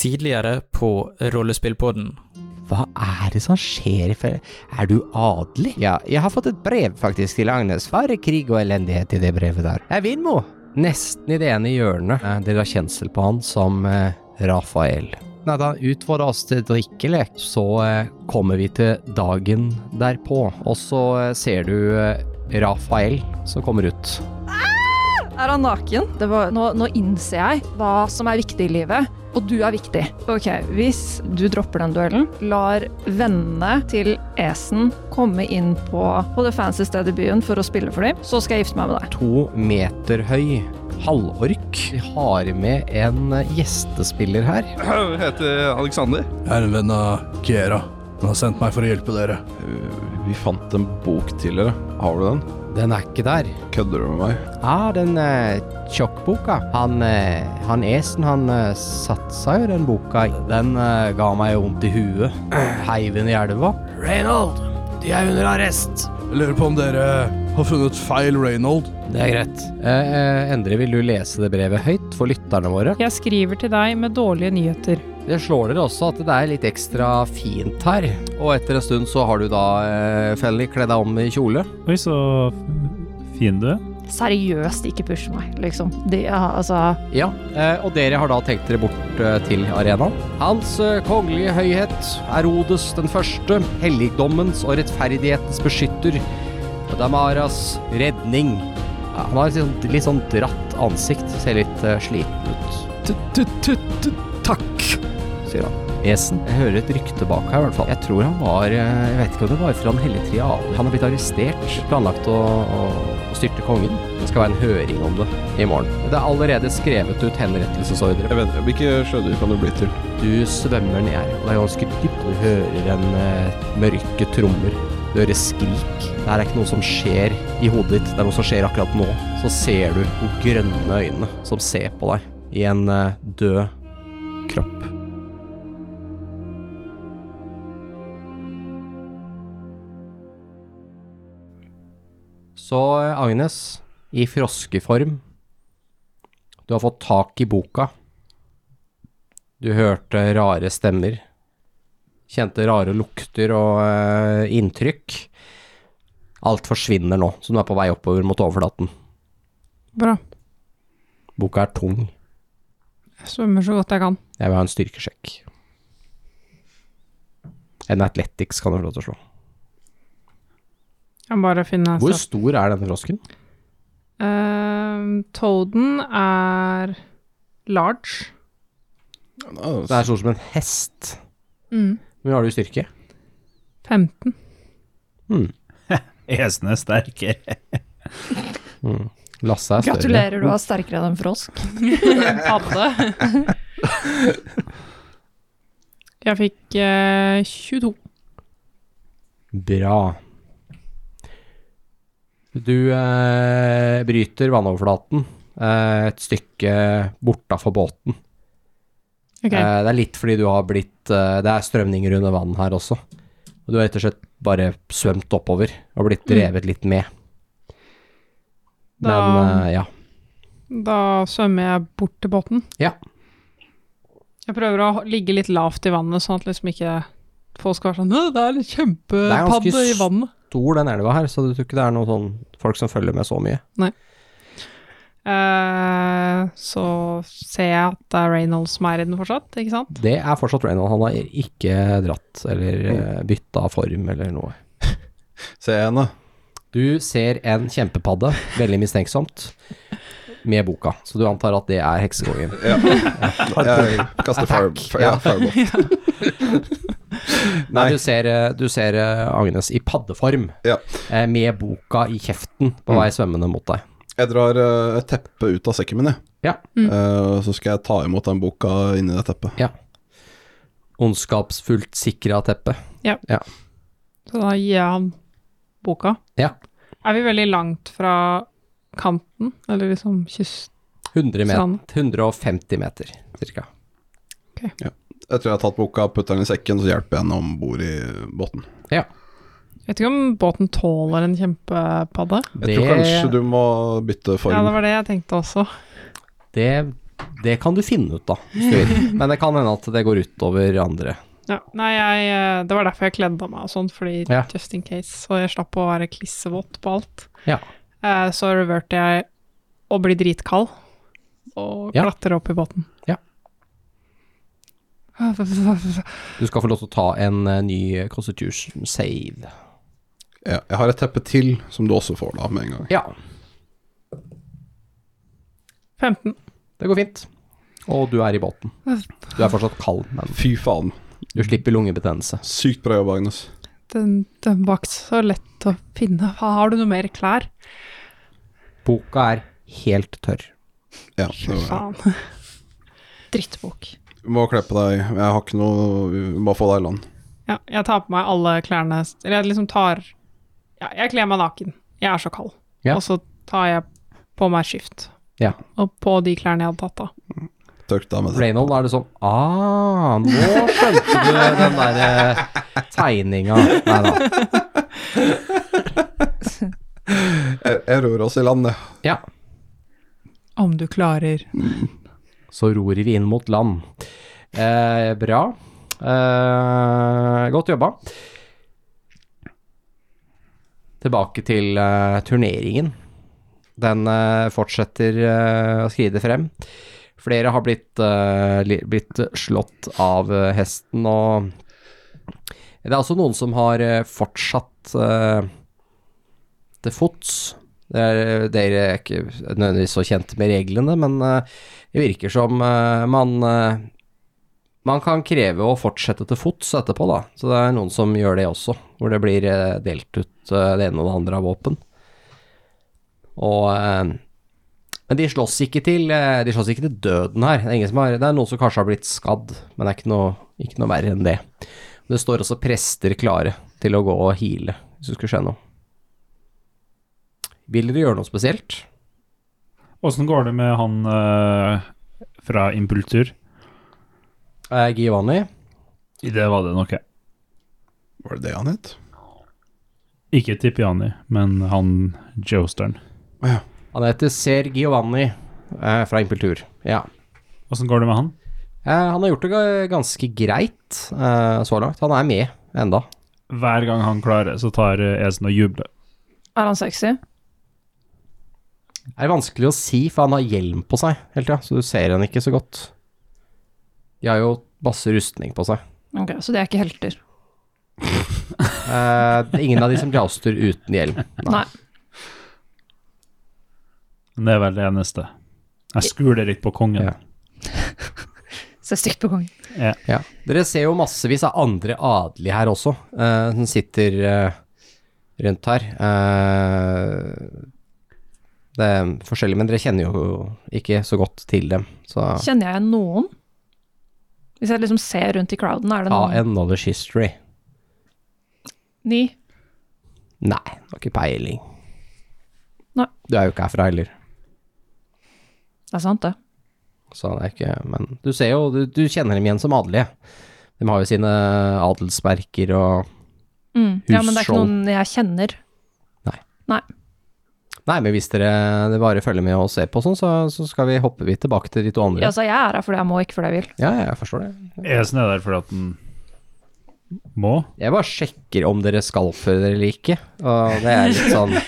Tidligere på Rollespillpodden. Hva er det som skjer? Er du adelig? Ja, jeg har fått et brev faktisk til Agnes. Bare krig og elendighet i det brevet der. Jeg er Vindmo. Nesten i det ene hjørnet. Eh, Dere har kjensel på han som eh, Rafael. Nei, da utfordrer oss til drikkelek, så eh, kommer vi til dagen derpå. Og så eh, ser du eh, Rafael som kommer ut. Er han naken? Det var, nå, nå innser jeg hva som er viktig i livet, og du er viktig. Ok, Hvis du dropper den duellen, lar vennene til Esen komme inn på, på det fancy stedet i byen for å spille for dem, så skal jeg gifte meg med deg. To meter høy halvork. Vi har med en gjestespiller her. Jeg heter Alexander. Jeg er en venn av Kiera. Han har sendt meg for å hjelpe dere. Vi fant en bok tidligere. Har du den? Den er ikke der. Kødder du med meg? Ja, den eh, tjokkboka. Han, eh, han Esen, han eh, satsa jo den boka. Den eh, ga meg vondt i huet. Heiv den i elva. Reynold, de er under arrest. Jeg lurer på om dere har funnet feil Reynold. Det er greit. Eh, eh, Endre, vil du lese det brevet høyt for lytterne våre? Jeg skriver til deg med dårlige nyheter. Det slår dere også at det er litt ekstra fint her. Og etter en stund så har du da, eh, Felly, kledd deg om i kjole. Oi, så fin du er. Seriøst, ikke push meg, liksom. Det, ja, altså Ja, eh, og dere har da tenkt dere bort eh, til arenaen. Hans eh, kongelige høyhet, Erodes den første, helligdommens og rettferdighetens beskytter, og Damaras redning. Ja, han har et sånt, litt sånn dratt ansikt, ser litt eh, sliten ut. Takk. Sier han. Esen. Jeg hører et rykte bak her, i hvert fall. Jeg tror han var eh, Jeg vet ikke om det var fra Den hellige triade. Han har blitt arrestert. Planlagt å, å, styrte kongen. Det skal være en høring om det i morgen. Det er allerede skrevet ut henrettelsesordre. Jeg vet, Hvilke sjødyr kan du bli til? Du svømmer ned, her. det er ganske dypt. Du hører en eh, mørke trommer. Du hører skrik. Det her er ikke noe som skjer i hodet ditt, det er noe som skjer akkurat nå. Så ser du de grønne øynene som ser på deg i en eh, død kropp. Så eh, Agnes, i froskeform. Du har fått tak i boka. Du hørte rare stemmer. Kjente rare lukter og uh, inntrykk. Alt forsvinner nå, så du er på vei oppover mot overflaten. Bra. Boka er tung. Jeg svømmer så godt jeg kan. Jeg vil ha en styrkesjekk. En athletics kan du få lov til å slå. Jeg må bare finne Hvor stor er denne frosken? Uh, Toaden er large. Det er sånn som en hest. Mm. Hvor mye har du i styrke? 15. Hmm. Esen er sterkere. mm. Lasse er større. Gratulerer, du er sterkere enn en frosk. Padde. jeg fikk uh, 22. Bra. Du eh, bryter vannoverflaten eh, et stykke bortafor båten. Okay. Eh, det er litt fordi du har blitt eh, Det er strømninger under vann her også. Og du har rett og slett bare svømt oppover og blitt drevet litt med. Men Da- eh, ja. Da svømmer jeg bort til båten. Ja. Jeg prøver å ligge litt lavt i vannet, sånn at liksom ikke folk skal være sånn «Å, Det er en kjempepadde i vannet. Stor den elva her, så du tror ikke det er noen sånn folk som følger med så mye. Eh, så ser jeg at det er Reynolds som er i den fortsatt, ikke sant? Det er fortsatt Reynolds. Han har ikke dratt eller uh, bytta form eller noe. ser jeg henne. Du ser en kjempepadde, veldig mistenksomt, med boka. Så du antar at det er heksekongen. Ja. Jeg kaster fire, ja, fireball. Nei, Nei. du ser, eh, du ser eh, Agnes i paddeform, Ja. eh, med boka i kjeften på Mm. vei svømmende mot deg. Jeg drar et teppe ut av sekken min, jeg. Ja. Mm. Eh, så skal jeg ta imot den boka inni det teppet. Ondskapsfullt sikra teppe. Så da gir jeg han boka. Ja. Er vi veldig langt fra kanten, eller liksom kyst... 100 Sånn. meter, 150 meter, cirka. Jeg tror jeg har tatt boka, putter den i sekken, så hjelper jeg henne om bord i båten. Jeg vet ikke om båten tåler en kjempepadde. Jeg tror kanskje du må bytte form. Ja, det var det jeg tenkte også. det Det kan du finne ut, da, hvis du vil. Men det kan hende at det går utover andre. Ja, nei, jeg, eh, det var derfor jeg kledde av meg og sånn, fordi Ja. just in case, så jeg slapp å være klissevåt på alt. Ja. Eh, så reverte jeg å bli dritkald, og Ja. klatre opp i båten. Ja. Du skal få lov til å ta en eh, ny constitution save. Ja, jeg har et teppe til som du også får da med en gang. Ja, 15. det går fint. Og du er i båten. Du er fortsatt kald, men Fy faen. du slipper lungebetennelse. Sykt bra jobb, Agnes. Den, den var ikke så lett å finne. Har du noe mer klær? Boka er helt tørr. Ja, det var, det. Drittbok. Du må kle på deg. Jeg har ikke noe må få deg i land. Ja, jeg tar på meg alle klærne Eller jeg liksom tar Ja, jeg kler meg naken. Jeg er så kald. Ja. Og så tar jeg på meg skift. Ja. Og på de klærne jeg hadde tatt av. Deg med det. Reynold er det sånn Ah, nå skjønte du den der eh, tegninga. Nei da. Jeg, jeg ror oss i land, jeg. Ja. Om du klarer. Så ror vi inn mot land. Eh, bra. Eh, godt jobba. Tilbake til eh, turneringen. Den eh, fortsetter eh, å skride frem. Flere har blitt, eh, blitt slått av hesten, og det er også noen som har fortsatt til fots. Er, dere er ikke nødvendigvis så kjent med reglene, men eh, det virker som eh, man eh, man kan kreve å fortsette til fots etterpå, da. Så det er noen som gjør det også, hvor det blir delt ut det ene og det andre av våpen. Og Men de slåss ikke til De slåss ikke til døden her. Det er, har, det er noen som kanskje har blitt skadd, men det er ikke noe, ikke noe verre enn det. Det står også prester klare til å gå og heale, hvis det skulle skje noe. Vil dere gjøre noe spesielt? Åssen går det med han eh, fra Impultur? Eh, Giovanni? Det var det nok, jeg. Var det det han het? Ikke Tipiani, men han Joestern. Ja. Han heter Ser Giovanni eh, fra Impultur. Ja. Åssen går det med han? Eh, han har gjort det ganske greit eh, så langt. Han er med enda. Hver gang han klarer, så tar eh, Esen og jubler. Er han sexy? Det er vanskelig å si, for han har hjelm på seg hele tida, så du ser han ikke så godt. De har jo masse rustning på seg. Ok, Så de er ikke helter? Eh, det er ingen av de som jouster uten hjelm. Nei. Men det er vel det eneste. Jeg skuler litt på kongen. Ja. Ser stygt på kongen. Ja. Dere ser jo massevis av andre adelige her også, eh, som sitter eh, rundt her. Eh, det er forskjellig, men dere kjenner jo ikke så godt til dem. Så Kjenner jeg noen? Hvis jeg liksom ser rundt i crowden, er det ta noen en knowledge history. Ni? Nei, har ikke peiling. Nei. Du er jo ikke herfra heller. Det er sant, det. Så det er ikke Men du ser jo, du, du kjenner dem igjen som adelige. De har jo sine adelsmerker og Mm. Ja, men det er ikke noen jeg kjenner. Nei. Nei, men hvis dere, bare følger med og ser på sånn, så, så skal vi hoppe vi tilbake til de to andre. Ja, så jeg er her fordi jeg må, ikke fordi jeg vil. Ja, jeg forstår det. Esen er der fordi at den må. Jeg bare sjekker om dere skal føre dere eller ikke, og det er litt sånn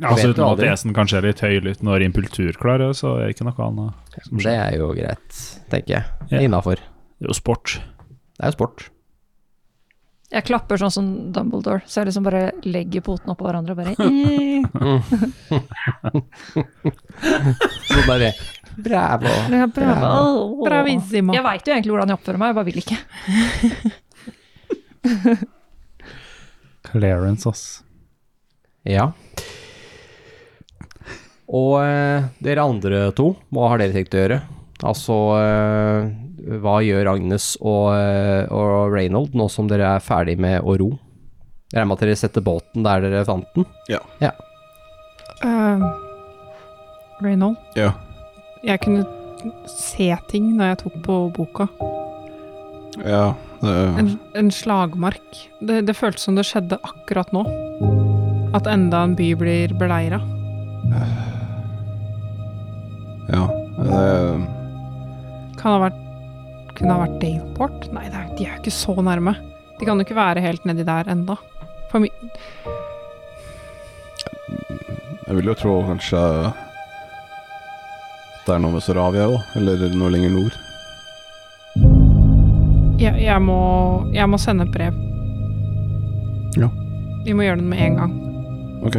Altså Uten at. Esen kanskje er litt høylytt når Impultur klarer, så er det ikke noe annet. som Det er jo greit, tenker jeg. Ja. Innafor. Det er jo sport. Det er jo sport. Jeg klapper sånn som Dumbledore, så jeg liksom bare legger potene oppå hverandre og bare Så bare Bravo. ja, bravo. Bravissimo. Jeg veit jo egentlig hvordan jeg oppfører meg, jeg bare vil ikke. Clarence, ass. Ja. Og eh, dere andre to, hva har dere tenkt å gjøre? Altså, eh, hva gjør Agnes og, eh, og Reynold nå som dere er ferdig med å ro? Jeg regner med at dere setter båten der dere fant den? Uh, Reynold, Ja. jeg kunne se ting da jeg tok på boka. ja det, En, en slagmark. Det, det føltes som det skjedde akkurat nå. At enda en by blir beleira. ja. Eh, Kan ha vært Kunne ha vært Daleport? Nei, er, de er jo ikke så nærme. De kan jo ikke være helt nedi der enda. For mi jeg vil jo tro kanskje det er noe med Soravia òg, eller noe lenger nord. jeg, jeg, må, jeg må sende et brev. Ja. Vi må gjøre det med en gang. Ok.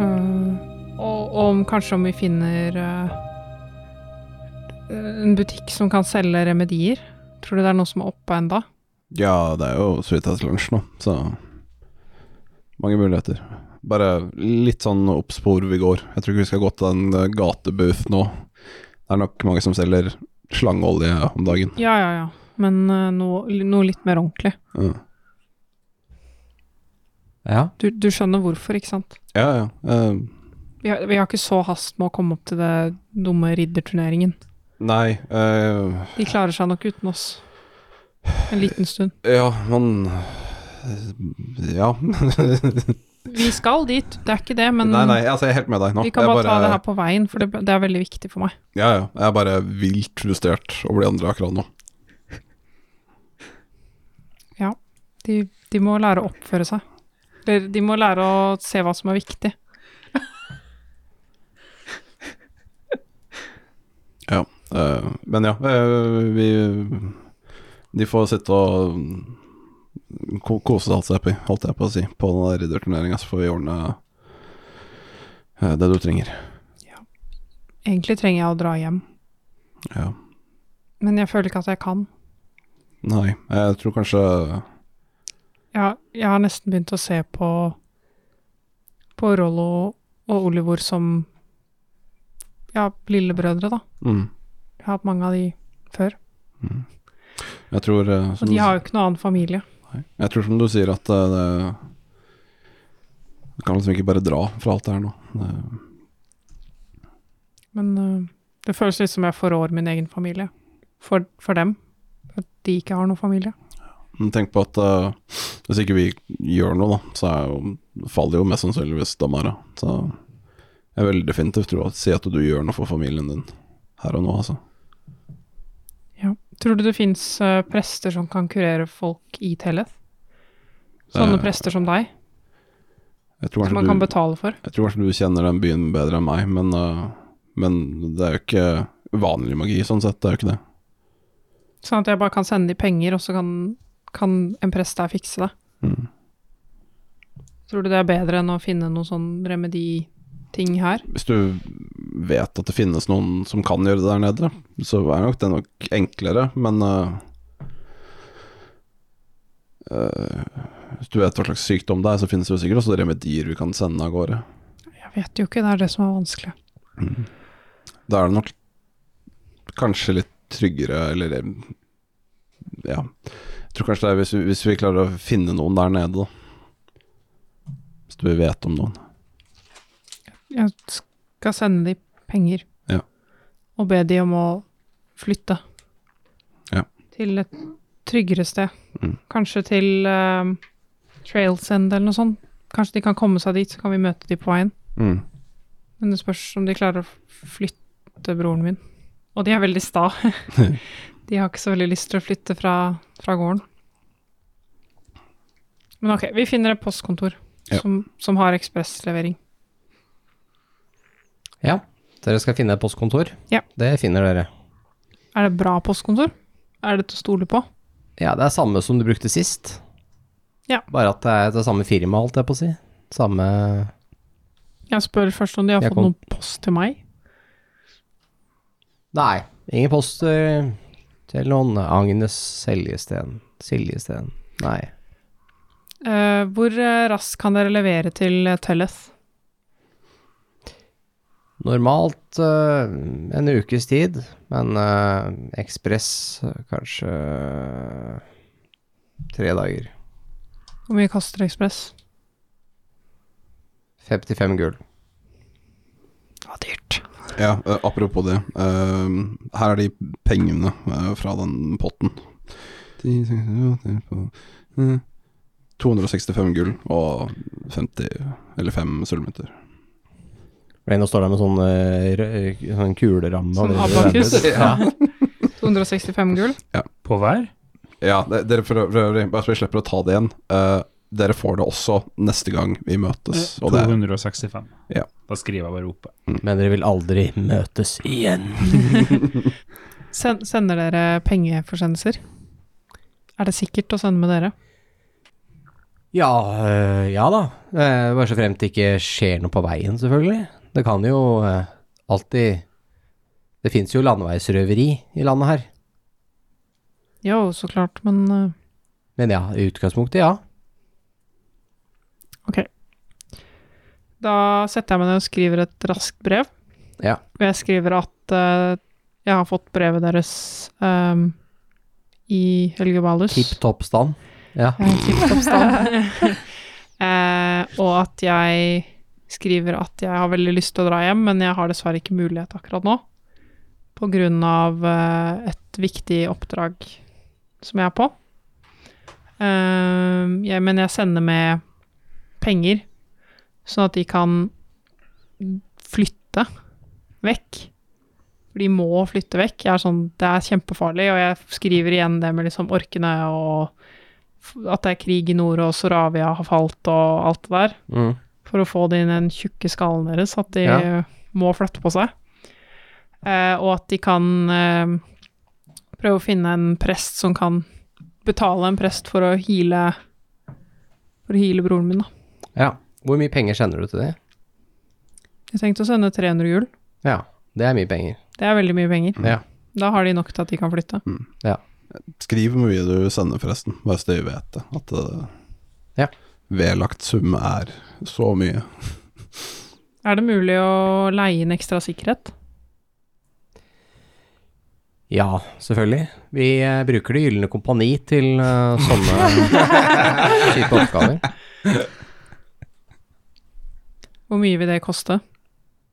Uh, og, og om kanskje om vi finner eh, en butikk som kan selge remedier. Tror du det er noe som er oppe enda? Ja, det er jo så vidt etter lunsj nå, så mange muligheter. Bare litt sånn obs på hvor vi går. Jeg tror ikke vi skal gå til en eh, gatebooth nå. Det er nok mange som selger slangeolje om dagen. Ja, ja, ja. Men eh, noe, noe litt mer ordentlig. Ja, Ja. Du, du skjønner hvorfor, ikke sant? ja. ja. Uh, Vi har, vi har ikke så hast med å komme opp til det dumme ridderturneringen. Nei Uh, De klarer seg nok uten oss. En liten stund. Ja, man Ja. Vi skal dit, det er ikke det, men nei, nei, altså jeg er helt med deg nå. vi kan Jeg bare, ta det her på veien, for det, det er veldig viktig for meg. Ja, ja. Jeg er bare vilt frustrert over de andre akkurat nå. De, de må lære å oppføre seg. Eller de må lære å se hva som er viktig. Ja. Eh, men ja, eh, vi De får sitte og kose seg, holdt jeg- på å si, på den der ridderturneringa, så får vi ordne eh, det du trenger. Ja. Egentlig trenger jeg å dra hjem, Ja. men jeg føler ikke at jeg kan. Nei, jeg tror kanskje Ja, jeg har nesten begynt å se på på Rollo og Olivor som ja, lillebrødre, da. mm, Jeg har hatt mange av de før. mm. Jeg tror eh, Og de har jo ikke noen annen familie. Nei. Jeg tror som du sier at eh, det Du kan liksom ikke bare dra fra alt det her nå. Det, Men øh, det føles litt som jeg forrår min egen familie. For, for dem. At de ikke har noen familie. men tenk på at uh, hvis ikke vi gjør noe, da, så jo, faller jo mest sannsynligvis Damara. Så jeg vil definitivt tro at si at du gjør noe for familien din her og nå, altså. Tror du det fins prester som kan kurere folk i Telleth? Sånne uh, prester som deg, som man du, kan betale for? jeg tror kanskje du kjenner den byen bedre enn meg, men, uh, men det er jo ikke vanlig magi sånn sett, det er jo ikke det. Sånn at jeg bare kan sende de penger, og så kan, kan en prest der fikse det. Mm. Tror du det er bedre enn å finne noen sånn remediting her? Hvis du vet at det finnes noen som kan gjøre det der nede, så er nok det nok enklere, men uh, uh, Hvis du vet hva slags sykdom det er, så finnes det jo sikkert også remedier vi kan sende av gårde. Jeg vet jo ikke, det er det som er vanskelig. Da er det nok kanskje litt tryggere, eller Ja. Jeg tror kanskje det er hvis vi, hvis vi klarer å finne noen der nede, da. Hvis du vet om noen. Jeg skal sende de penger. Ja. Og be de om å flytte. Ja. Til et tryggere sted. Mm. Kanskje til uh, Trails End eller noe sånt. Kanskje de kan komme seg dit, så kan vi møte de på veien. Mm. Men det spørs om de klarer å flytte broren min. Og de er veldig sta. de har ikke så veldig lyst til å flytte fra, fra gården. Men ok, vi finner et postkontor Ja. som, som har ekspresslevering. ja. Dere skal finne et postkontor? Ja. Det finner dere. Er det bra postkontor? Er det til å stole på? Ja, det er samme som du brukte sist. Ja. Bare at det er det samme firma, holdt jeg på å si. Samme Jeg spør først om de har Jeg fått kom- noe post til meg. Nei, ingen post til noen Agnes Seljesten. Siljesten. Nei. Uh, hvor eh, raskt kan dere levere til Telleth? Normalt uh, en ukes tid, men uh, ekspress kanskje tre dager. Hvor mye koster Ekspress? 55 gull. Det var dyrt. Ja, eh, apropos det. Uh, her er de pengene fra den potten. 10, 6, 8, eh, 265 gull og 50 eller 5 sølvmynter. Reino står der med sånn, rø- sånn kuleramme. Sånn abakus. Ja. 265 gull. På hver? Ja, dere for for øvrig, bare så vi slipper å ta det igjen. Uh, dere får det også neste gang vi møtes. Og det, 265. Ja. Da skriver jeg bare oppe. Men dere vil aldri møtes igjen. Sen sender dere pengeforsendelser? Er det sikkert å sende med dere? Ja, øh, ja da. Bare så fremt det ikke skjer noe på veien, selvfølgelig. Det kan jo eh, alltid Det fins jo landeveisrøveri i landet her. Jo, så klart, men eh, Men ja, i utgangspunktet, ja. ok. Da setter jeg meg ned og skriver et raskt brev. Ja. Og jeg skriver at uh, jeg har fått brevet deres um, i Helge Valus. Tipp topp stand. Ja. Eh, tipp topp stand. uh, og at jeg skriver at jeg har veldig lyst til å dra hjem, men jeg har dessverre ikke mulighet akkurat nå. På grunn av eh, et viktig oppdrag som jeg er på. Eh, jeg, men jeg sender med penger, sånn at de kan flytte vekk. De må flytte vekk. Jeg er sånn, det er kjempefarlig, og jeg skriver igjen det med liksom orkene og at det er krig i nord, og Soravia har falt og alt det der. Mm. For å få det inn i den tjukke skallen deres, at de Ja. må flytte på seg. Eh, og at de kan eh, prøve å finne en prest som kan betale en prest for å heale For å heale broren min, da. ja. Hvor mye penger sender du til det? Jeg tenkte å sende 300 gull. Ja, det er mye penger. Det er veldig mye penger. Ja. Da har de nok til at de kan flytte. Ja. Skriv hvor mye du sender, forresten, bare så de vet det. At uh, Ja. Vedlagt sum er så mye. Er det mulig å leie inn ekstra sikkerhet? Ja, selvfølgelig. Vi eh, bruker Det gylne kompani til eh, sånne type oppgaver. Hvor mye vil det koste?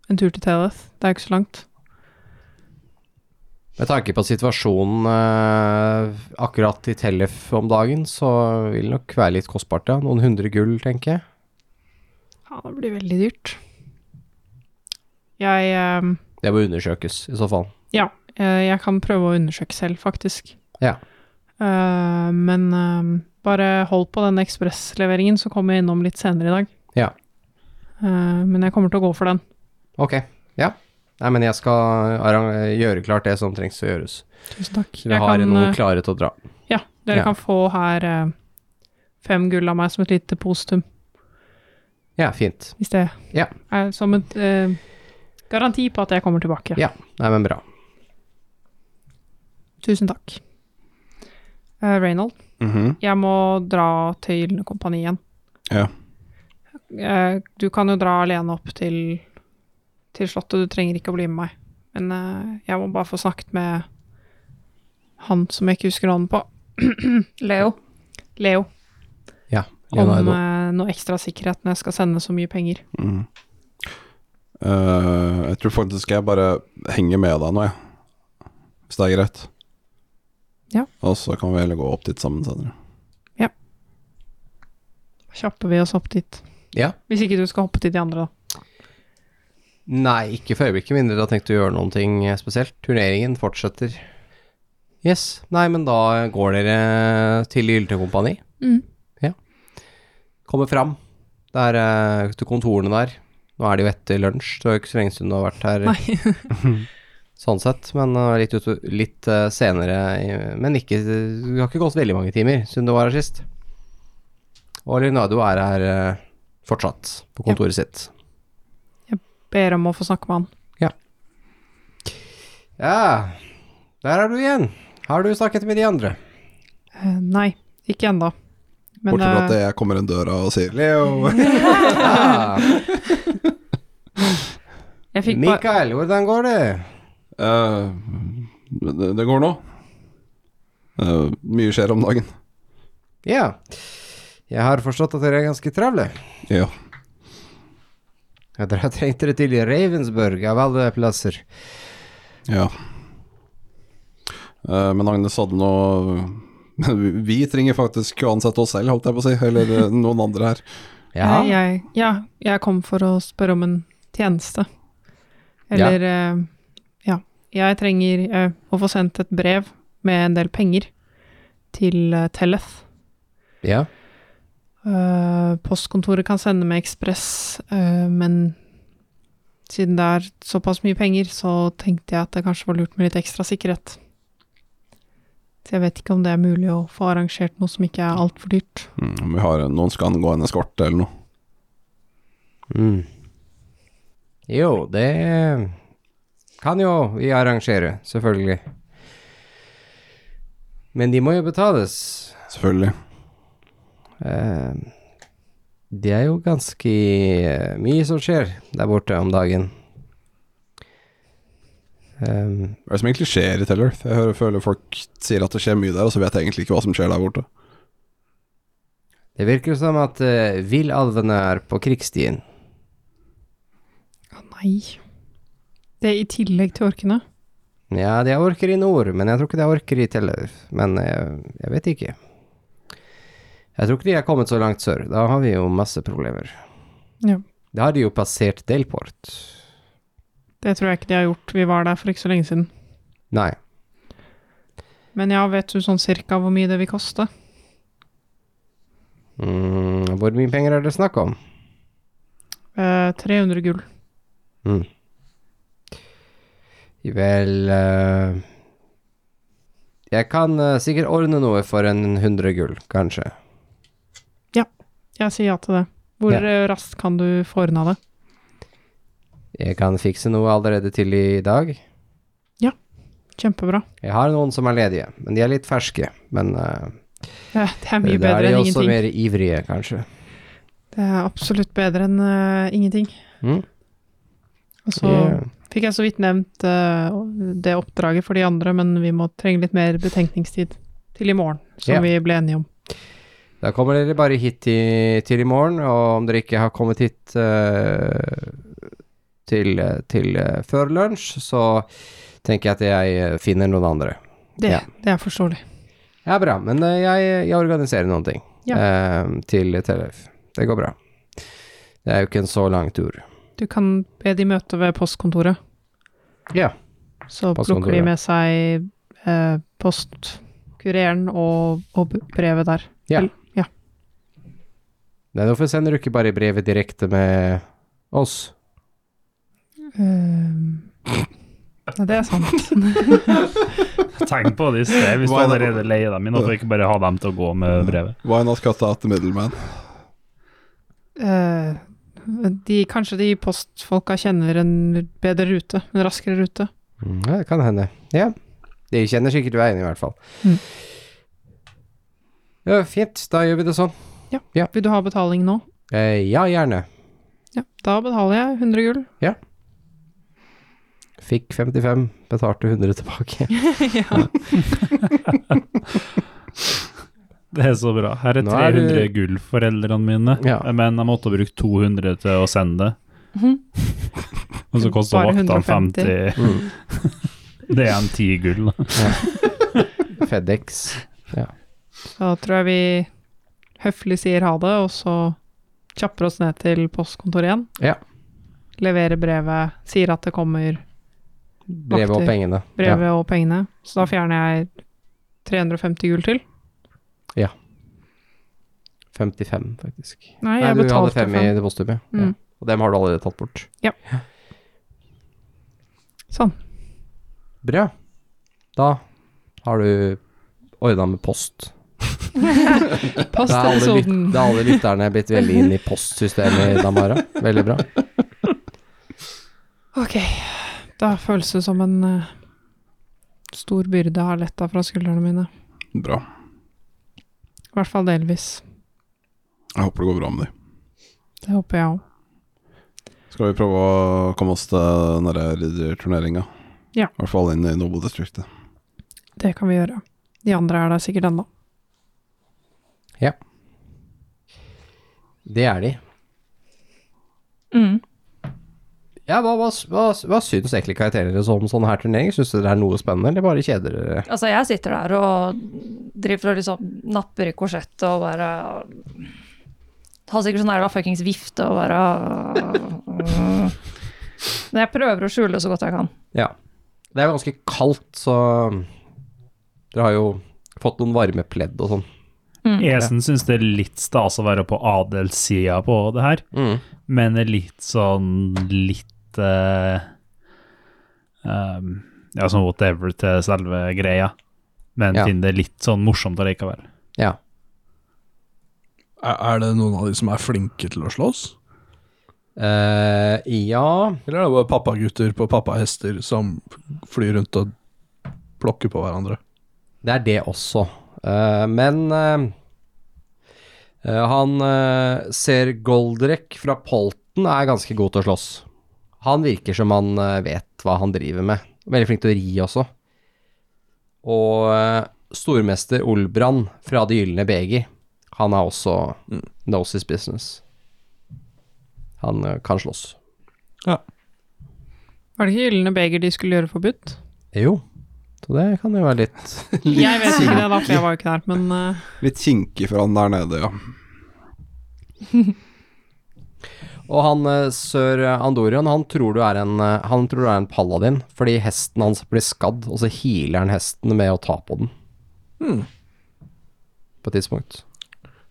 En tur til Teleth? Det er jo ikke så langt. Med tanke på situasjonen eh, akkurat i Tellef om dagen, så vil det nok være litt kostbart, ja. Noen hundre gull, tenker jeg. Ja, det blir veldig dyrt. Jeg eh, Det må undersøkes, i så fall. Ja, eh, jeg kan prøve å undersøke selv, faktisk. Ja. Eh, men eh, bare hold på den ekspressleveringen, så kommer jeg innom litt senere i dag. Ja. Eh, men jeg kommer til å gå for den. Ok, ja. Nei, men jeg skal gjøre klart det som trengs å gjøres. Tusen takk. Så vi har noe klare til å dra. ja, dere Ja. kan få her eh, fem gull av meg som et lite positum, Ja, fint. hvis det Ja. er som en eh, garanti på at jeg kommer tilbake. Ja. Nei, men bra. Tusen takk. Uh, Reynold, Mhm. jeg må dra til Gylne kompani igjen. Ja. Uh, du kan jo dra alene opp til, til slottet, du trenger ikke å bli med meg. Men uh, jeg må bare få snakket med han som jeg ikke husker navnet på. Leo. Leo. Ja, Om Leonardo. eh, noe ekstra sikkerhet når jeg skal sende så mye penger. Mm. Uh, jeg tror faktisk jeg bare henger med deg nå, jeg. Hvis det er greit. Ja. Og så kan vi heller gå opp dit sammen senere. Ja. Kjapper vi oss opp dit. Ja. Hvis ikke du skal hoppe til de andre, da. Nei, ikke for øyeblikket, mindre du har tenkt å gjøre noen ting eh, spesielt. Turneringen fortsetter. Yes. Nei, men da går dere til Gyltekompani. kompani. Ja. Kommer fram. Det er eh, til kontorene der. Nå er det jo etter lunsj, det er jo ikke så lenge siden du har vært her. Nei. sånn sett, men uh, litt, ut, litt uh, senere. Men ikke Det har ikke gått veldig mange timer siden du var her sist. Og Leonardo er her fortsatt, på kontoret sitt. Ber om å få snakke med han. Ja, der er du igjen. Har du snakket med de andre? Eh, nei, ikke ennå. Men Bortsett fra at eh, jeg kommer inn døra og sier Leo. Jeg fikk Mikael, hvordan går det? Uh, det, det går nå. Uh, mye skjer om dagen. Ja, jeg har forstått at dere er ganske travle. Ja. Ja, dere har trengt dere til Ravensburg av alle plasser. ja. Eh, men Agnes hadde noe Vi trenger faktisk å ansette oss selv, holdt jeg på å si. Eller eh, noen andre her. Ja, Jeg, ja, jeg kom for å spørre om en tjeneste. Eller eh, ja. Jeg trenger å få sendt et brev med en del penger til Telleth. Ja. Eh, postkontoret kan sende med ekspress, eh, men siden det er såpass mye penger, så tenkte jeg at det kanskje var lurt med litt ekstra sikkerhet. Så jeg vet ikke om det er mulig å få arrangert noe som ikke er altfor dyrt. Mm, om vi har noen som kan gå en eskorte eller noe. Mm. Jo, det kan jo vi arrangere, selvfølgelig. Men de må jo betales. Selvfølgelig. Eh, det er jo ganske eh, mye som skjer der borte om dagen. Um, Hva er det som egentlig skjer i Tellerth? Jeg hører, føler folk sier at det skjer mye der, og så vet jeg egentlig ikke hva som skjer der borte. det virker som at uh, villalvene er på krigsstien. Å nei. Det er i tillegg til orkene. Ja, de har orker i nord, men jeg tror ikke de har orker i Tellef. Men uh, jeg vet ikke. Jeg tror ikke de har kommet så langt sør. Da har vi jo masse problemer. Ja. Da har de jo passert Delport. Det tror jeg ikke de har gjort. Vi var der for ikke så lenge siden. Nei. Men ja, vet du sånn cirka hvor mye det vil koste? Mm, hvor mye penger er det snakk om? Eh, 300 gull. Mm. Vel eh, Jeg kan eh, sikkert ordne noe for en 100 gull, kanskje. Jeg sier ja til det. Hvor Ja. eh, raskt kan du få ordna det? Jeg kan fikse noe allerede til i dag. Ja, Kjempebra. Jeg har noen som er ledige, men de er litt ferske. Men uh, Ja, det er mye da er bedre de enn også ingenting. mer ivrige, kanskje. Det er absolutt bedre enn uh, ingenting. Mm. Og så yeah. fikk jeg så vidt nevnt uh, det oppdraget for de andre, men vi må trenge litt mer betenkningstid til i morgen, som yeah. vi ble enige om. Da kommer dere bare hit til, til i morgen, og om dere ikke har kommet hit uh, til, til uh, før lunsj, så tenker jeg at jeg eh, finner noen andre. Det, Ja. det er forståelig. Ja, bra, men uh, jeg, jeg organiserer noen ting eh, til Tellef. Det går bra. Det er jo ikke en så lang tur. Du kan be de møte ved postkontoret, Ja. så plukker de med seg postkureren og, og brevet der. Ja. Nei, hvorfor sender du ikke bare brevet direkte med oss? Eh, det er sant. Tenk på det i sted, hvis du er allerede leier dem inn, hvorfor ikke bare ha dem til å gå med brevet? Why not cut out the middleman? Uh, de, kanskje de postfolka kjenner en bedre rute, en raskere rute. Mm, det kan hende. Ja. De kjenner sikkert veien, i hvert fall. Mm. Ja, fint. Da gjør vi det sånn. Vil du ha betaling nå? Eh, ja, gjerne. Ja, da betaler jeg 100 gull. Fikk 55, betalte 100 tilbake. ja. Det er så bra. Her er Nå er 300 du- gull, foreldrene mine, Ja. men jeg måtte bruke 200 til å sende det. Mhm. Og så koster Bare vaktene 150. 50 Mm. Det er en 10 gull, da. Fedex. Da tror jeg vi høflig sier ha det, og så kjapper oss ned til postkontoret igjen. Ja. Leverer brevet, sier at det kommer Brevet og pengene. brevet og pengene. Så da fjerner jeg 350 gull til. Ja. 55, faktisk. Nei, Nei, du hadde fem, fem i depositumet. Mm. Ja. Og dem har du allerede tatt bort. Sånn. Bra. Da har du ordna med post. Da er alle, lyt Postepisoden. da er alle lytterne blitt veldig inn i postsystemet i Damara. Veldig bra. Ok. Da føles det som en eh, stor byrde har letta fra skuldrene mine. Bra. I hvert fall delvis. Jeg håper det går bra med dem. Det håper jeg òg. Skal vi prøve å komme oss til den der ridderturneringa? Ja. I hvert fall inn i Noble-distriktet. Det kan vi gjøre. De andre er der sikkert ennå. Det er de. Mm. Ja, hva, hva, hva, hva syns egentlig karakterene deres om sånne her turneringer? Syns dere det er noe spennende, eller bare kjeder dere? Altså, jeg sitter der og driver og liksom napper i korsettet og bare Har sikkert sånn der fuckings vifte og bare Men jeg prøver å skjule så godt jeg kan. Ja. Det er jo ganske kaldt, så Dere har jo fått noen varme pledd og sånn. Mm. Esen syns det er litt stas å være på adelssida på det her, Mm. men er litt sånn litt uh, um, Ja, sånn whatever til selve greia, men Ja. finner det litt sånn morsomt allikevel. Ja. Er, er det noen av de som er flinke til å slåss? Uh, ja Eller er det bare pappagutter på pappahester som flyr rundt og plukker på hverandre? Det er det også. Eh, men eh, eh, han ser Goldrek fra Polten er ganske god til å slåss. Han virker som han vet hva han driver med. Veldig flink til å ri også. Og stormester Olbrand fra Det gylne beger, han er også knows his business. Han kan slåss. Ja. Var det ikke Gylne beger de skulle gjøre forbudt? Jo, så det kan jo være litt Jeg vet ikke det, da, for jeg var jo ikke der, men uh... Litt kinkig for han der nede, ja. Og han eh, sør Andorion, han tror du er en eh, Han tror du er en paladin, fordi hesten hans blir skadd, og så healer han hesten med å ta på den. Hmm. På et tidspunkt.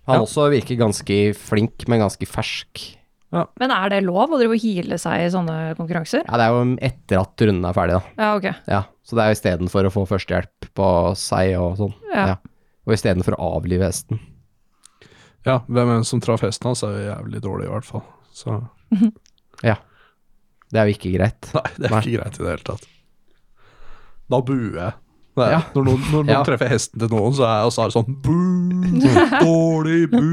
Han Ja. også virker ganske flink, men ganske fersk. Men er det lov å drive og hile seg i sånne konkurranser? Ja, det er jo etter at runden er ferdig, da. Ja, ok. Ja, så det er jo istedenfor å få førstehjelp på seg og sånn. Ja. Ja. Og istedenfor å avlive hesten. Ja, hvem enn som traff hesten hans, er jo jævlig dårlig, i hvert fall. Så Det er jo ikke greit. Nei, det er Nei. ikke greit i det hele tatt. Da buer jeg. Det er, Ja. Når noen, når noen Ja. treffer hesten til noen, så er jeg, også er det sånn bu, dårlig bu.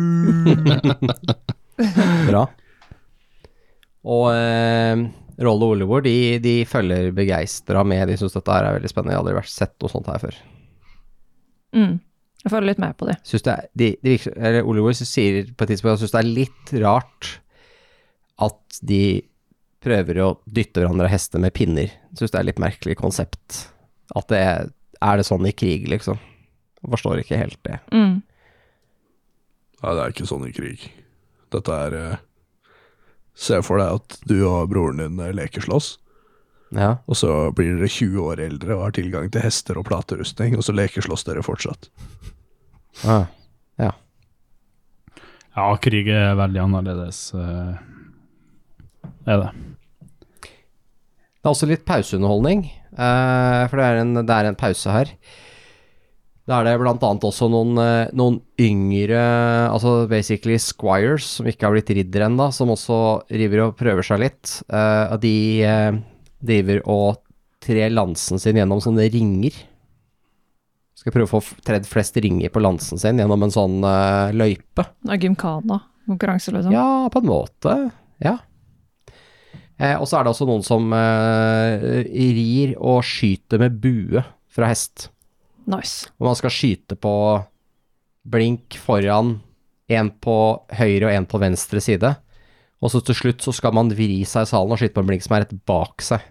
Bra. Og eh, Rolle og Olivor, de, de følger begeistra med. De syns dette her er veldig spennende. Jeg har aldri vært sett noe sånt her før. Mm. Jeg følger litt med på det. Synes det er, de, de virker, eller Oliver sier på et tidspunkt at han syns det er litt rart at de prøver å dytte hverandre av hester med pinner. Syns det er litt merkelig konsept. At det er, er det sånn i krig, liksom. Jeg forstår ikke helt det. Mm. Nei, det er ikke sånn i krig. Dette er eh, Se for deg at du og broren din leker lekeslåss, Ja. og så blir dere 20 år eldre og har tilgang til hester og platerustning, og så lekeslåss dere fortsatt. Ah. Ja, krig er veldig annerledes, det er det. Det er også litt pauseunderholdning, eh, for det er, en, det er en pause her. Da er det annet også noen, eh, noen yngre, altså basically squires, som ikke har blitt ridder ennå, som også river og prøver seg litt. Uh, de uh, driver og trer lansen sin gjennom sånne ringer. Skal prøve å få tredd flest ringer på lansen sin gjennom en sånn uh, løype. Det er gymkana-konkurranse, liksom. Ja, på en måte. Ja. Eh, og så er det også noen som rir og skyter med bue fra hest. Nice. Og man skal skyte på blink foran, en på høyre og en på venstre side. Og så til slutt så skal man vri seg i salen og skyte på en blink som er rett bak seg.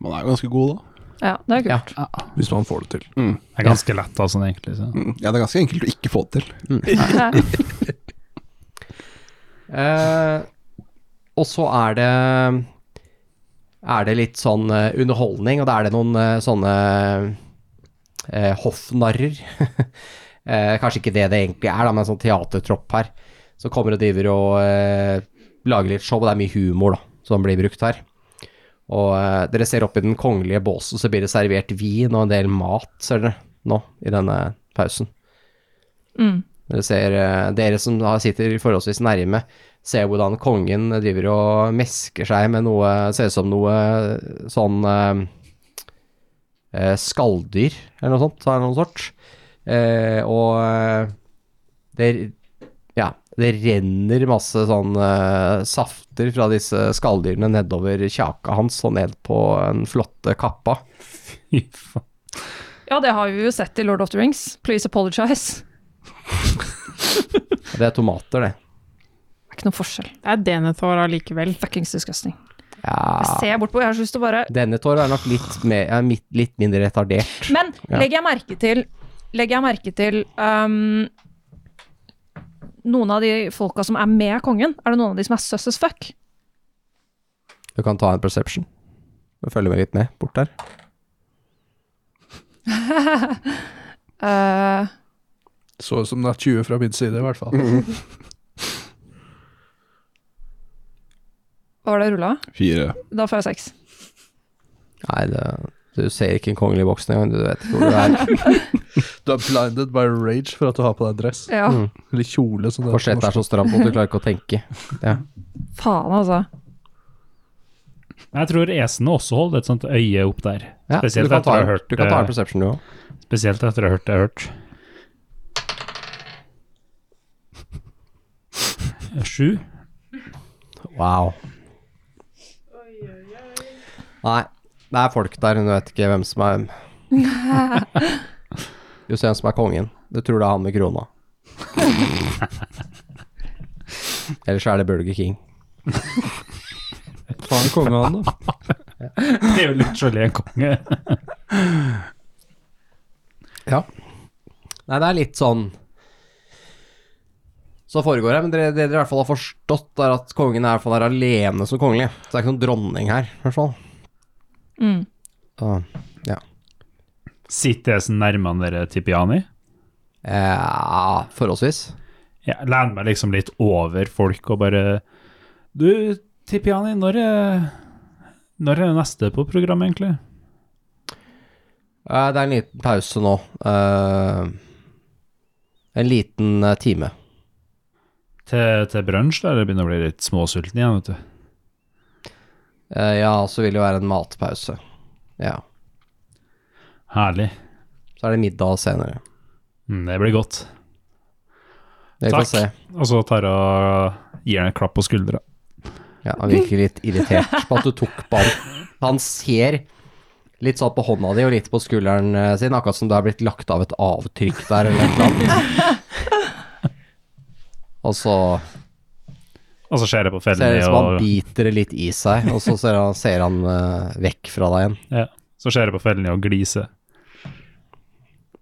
Man er jo ganske god, da. Ja, det er kult. Hvis man får det til. Mm. Det er ganske lett, altså, egentlig. Så. Mm. Ja, det er ganske enkelt å ikke få det til. Eh, og så er det er det litt sånn eh, underholdning, og da er det noen eh, sånne eh, hoffnarrer. eh, kanskje ikke det det egentlig er, da, men en sånn teatertropp her. Som kommer og driver og eh, lager litt show, og det er mye humor da, som blir brukt her. Og eh, dere ser opp i den kongelige båsen, så blir det servert vin og en del mat, ser dere, nå, i denne pausen. Mm. Dere ser, eh, dere som da sitter forholdsvis nærme, ser hvordan kongen driver og mesker seg med noe, ser ut som noe sånn eh, eh, skalldyr, eller noe sånt, av noen sort. Eh, og eh, det, ja, det renner masse sånn eh, safter fra disse skalldyrene nedover kjaka hans og ned på den flotte kappa. Fy faen. Ja, det har vi jo sett i Lord of the Rings. Please apologize. Det er tomater, det. Det er ikke noe forskjell. det er denethår allikevel. Fuckings disgusting. Jeg ser ser bortpå, jeg har så lyst til å bare denne tår er nok litt, mer, er mitt- litt mindre retardert. Men Ja. legger jeg merke til Legger jeg merke til um, noen av de folka som er med kongen? Er det noen av de som er sus as fuck? Du kan ta en perception. Du følger med litt med bort der. Eh, Så ut som det er 20 fra min side, i hvert fall. hva var det rulla? Fire. Da får jeg seks. Nei, det, du ser ikke en kongelig boks engang. Du vet ikke hvor du er. Du er blinded by rage for at du har på deg dress. Ja, Mm. Eller kjole, som Korsettet er så stramt at du klarer ikke å tenke. Ja. faen, altså. Jeg tror esene også holder et sånt øye opp der. Ja, Spesielt du kan etter å ta, ha en- hørt eh, perception, du òg. Spesielt etter å ha hørt det jeg har hørt. Sju. Wow. Nei, det er folk der, hun vet ikke hvem som er Du ser hvem som er kongen. Du tror det er han med krona. Ellers er det Burger King. Faen, konge han, da. Det er jo literally en konge. Ja. Nei, det er litt sånn Så foregår det, men det, det dere i hvert fall har forstått, er at kongen er i hvert fall er alene som kongelig. Så det er ikke noen dronning her, i hvert fall. Mm. Så, Sitter jeg så nærme dere Tipiani? ja, forholdsvis. Jeg lener meg liksom litt over folk og bare Du, Tipiani, når er, når er det neste på programmet, egentlig? Eh, Det er en liten pause nå. Eh, en liten eh, time. Til, til brunsj, der det begynner å bli litt småsulten igjen, vet du. Uh, ja, så vil det jo være en matpause. Ja. Herlig. Så er det middag senere. Mm, det blir godt. Det Takk. se. Og så tar jeg og gir han et klapp på skuldra. Ja, han virker litt irritert på at du tok ball. han. Ser litt sånn på hånda di og litt på skulderen eh, sin, akkurat som det har blitt lagt av et avtrykk der eller noe. Og så Og så skjer det på ser det ut som han og biter det litt i seg, og så ser han, ser han uh, vekk fra deg igjen. ja, Så skjer det på fellene og gliser.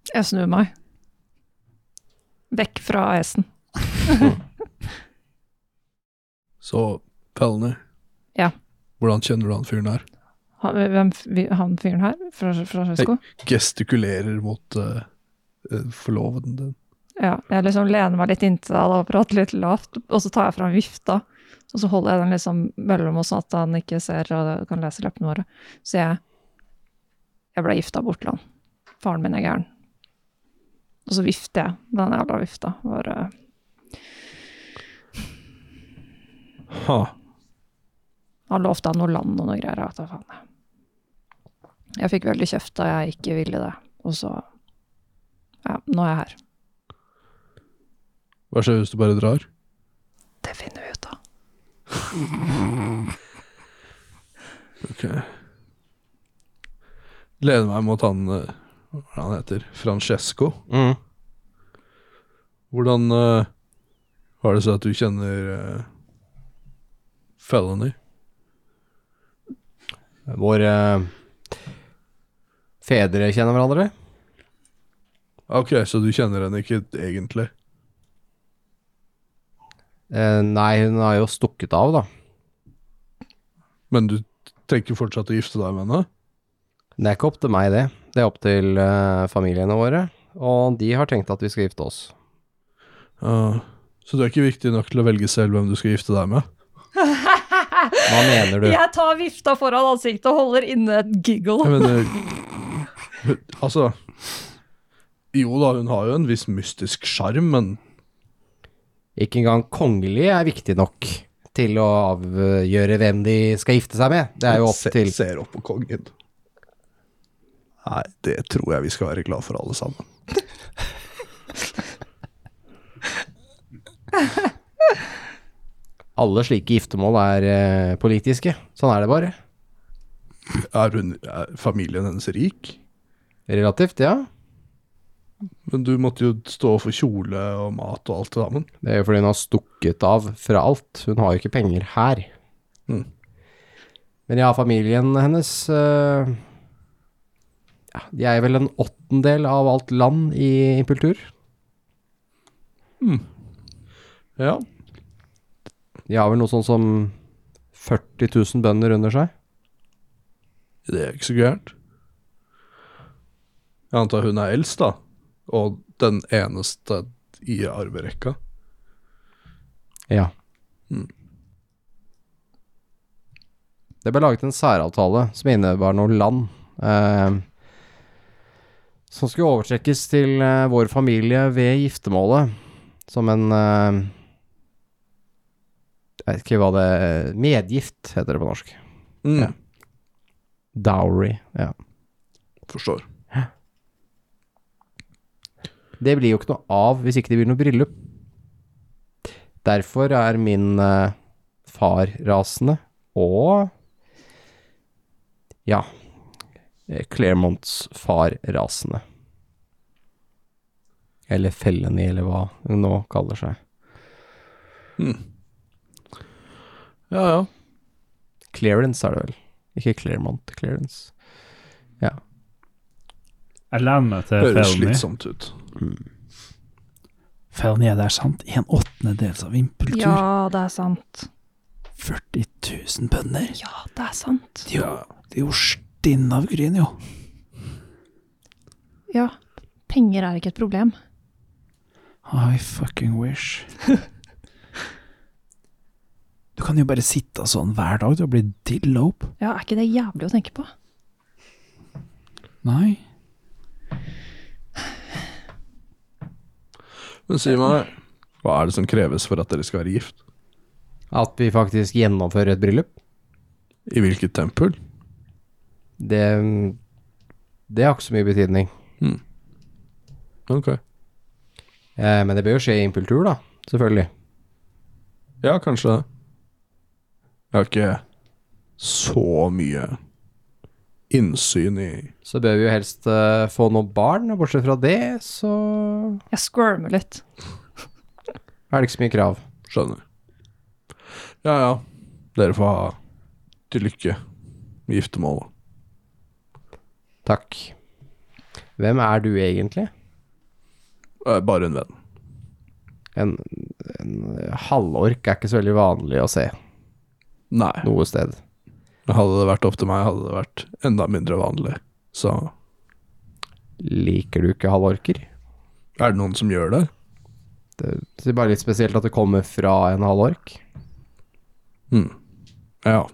Jeg snur meg. Vekk fra hesen. Så, Pelny. Ja. Hvordan kjenner du han fyren her? Han, hvem, han fyren her fra, fra Jeg Gestikulerer mot uh, forloveden din. Ja, jeg liksom lener meg litt inntil deg og prater litt lavt, og så tar jeg fram vifta. Og så holder jeg den liksom mellom oss, sånn at han ikke ser og kan lese leppene våre. Så jeg Jeg ble gifta bort til han. Faren min er gæren. Og så vifter jeg den jævla vifta. Bare Ha. Han lovte han noe land og noe greier. Jeg vet faen. Jeg fikk veldig kjeft da jeg ikke ville det. Og så Ja, nå er jeg her. Hva skjer hvis du bare drar? Det finner vi ut av. Ok. Lener meg mot han eh, Hva han heter? Francesco. Mm. Hvordan uh, har det seg at du kjenner uh, Felony? Våre fedre kjenner hverandre. Ok, så du kjenner henne ikke egentlig? Eh, nei, hun har jo stukket av, da. Men du tenker fortsatt å gifte deg med henne? Det er ikke opp til meg, det. Det er opp til uh, familiene våre. Og de har tenkt at vi skal gifte oss. Uh, så du er ikke viktig nok til å velge selv hvem du skal gifte deg med? Hva mener du? Jeg tar vifta foran ansiktet og holder inne et giggle. Jeg mener Altså Jo da, hun har jo en viss mystisk sjarm, men Ikke engang kongelige er viktig nok til å avgjøre hvem de skal gifte seg med. Det er jo opp Se- Ser opp på kongen. Nei, det tror jeg vi skal være glad for alle sammen. Alle slike giftermål er eh, politiske. Sånn er det bare. Er, hun, er familien hennes rik? Relativt, ja. Men du måtte jo stå for kjole og mat og alt det sammen. Det er jo fordi hun har stukket av fra alt. Hun har jo ikke penger her. Mm. Men ja, familien hennes uh, ja, De er vel en åttendel av alt land i Impultur. Ja. De har vel noe sånn som 40 000 bønder under seg. Det er ikke så gærent. Jeg antar hun er eldst, da. Og den eneste i arverekka. Ja. Mm. Det ble laget en særavtale som innebar noe land. Eh, som skulle overtrekkes til eh, vår familie ved giftermålet. Som en eh, Jeg vet ikke hva det Medgift heter det på norsk. Mm. Ja. Dowry. Ja. Forstår. Det blir jo ikke noe av hvis ikke det blir noe bryllup. Derfor er min uh, far rasende, og ja eh, Claremonts far rasende. Eller fellene eller hva hun nå kaller seg. Mm. Ja, ja. Clearance er det vel, ikke Claremont. Ja. Jeg lener meg til Høres slitsomt ut. Felny er der, sant? En åttendedels av impultur. Ja, det er sant. 40 000 bønder. Ja, det er sant. De, er det er jo stinn av gryn, jo. Ja, penger er ikke et problem. I fucking wish. Du kan jo bare sitte sånn hver dag, du har blitt dillope. Ja, er ikke det jævlig å tenke på? Nei. Men si meg, hva er det som kreves for at dere skal være gift? At vi faktisk gjennomfører et bryllup, I hvilket tempel? det Det har ikke så mye betydning. Ok. Eh, men det bør jo skje i impultur, da. Selvfølgelig. Ja, kanskje det. Jeg har ikke så mye innsyn i Så bør vi jo helst uh, få noen barn, og bortsett fra det, så Jeg squirmer litt. er det ikke så mye krav. Skjønner. Ja, ja. Dere får ha til lykke med giftermålet. Takk. Hvem er du egentlig? Bare en venn. En, en halvork er ikke så veldig vanlig å se Nei. noe sted. Hadde det vært opp til meg, hadde det vært enda mindre vanlig. Så Liker du ikke halvorker? er det noen som gjør det? Det det er bare litt spesielt at det kommer fra en halvork. Hm. Ja.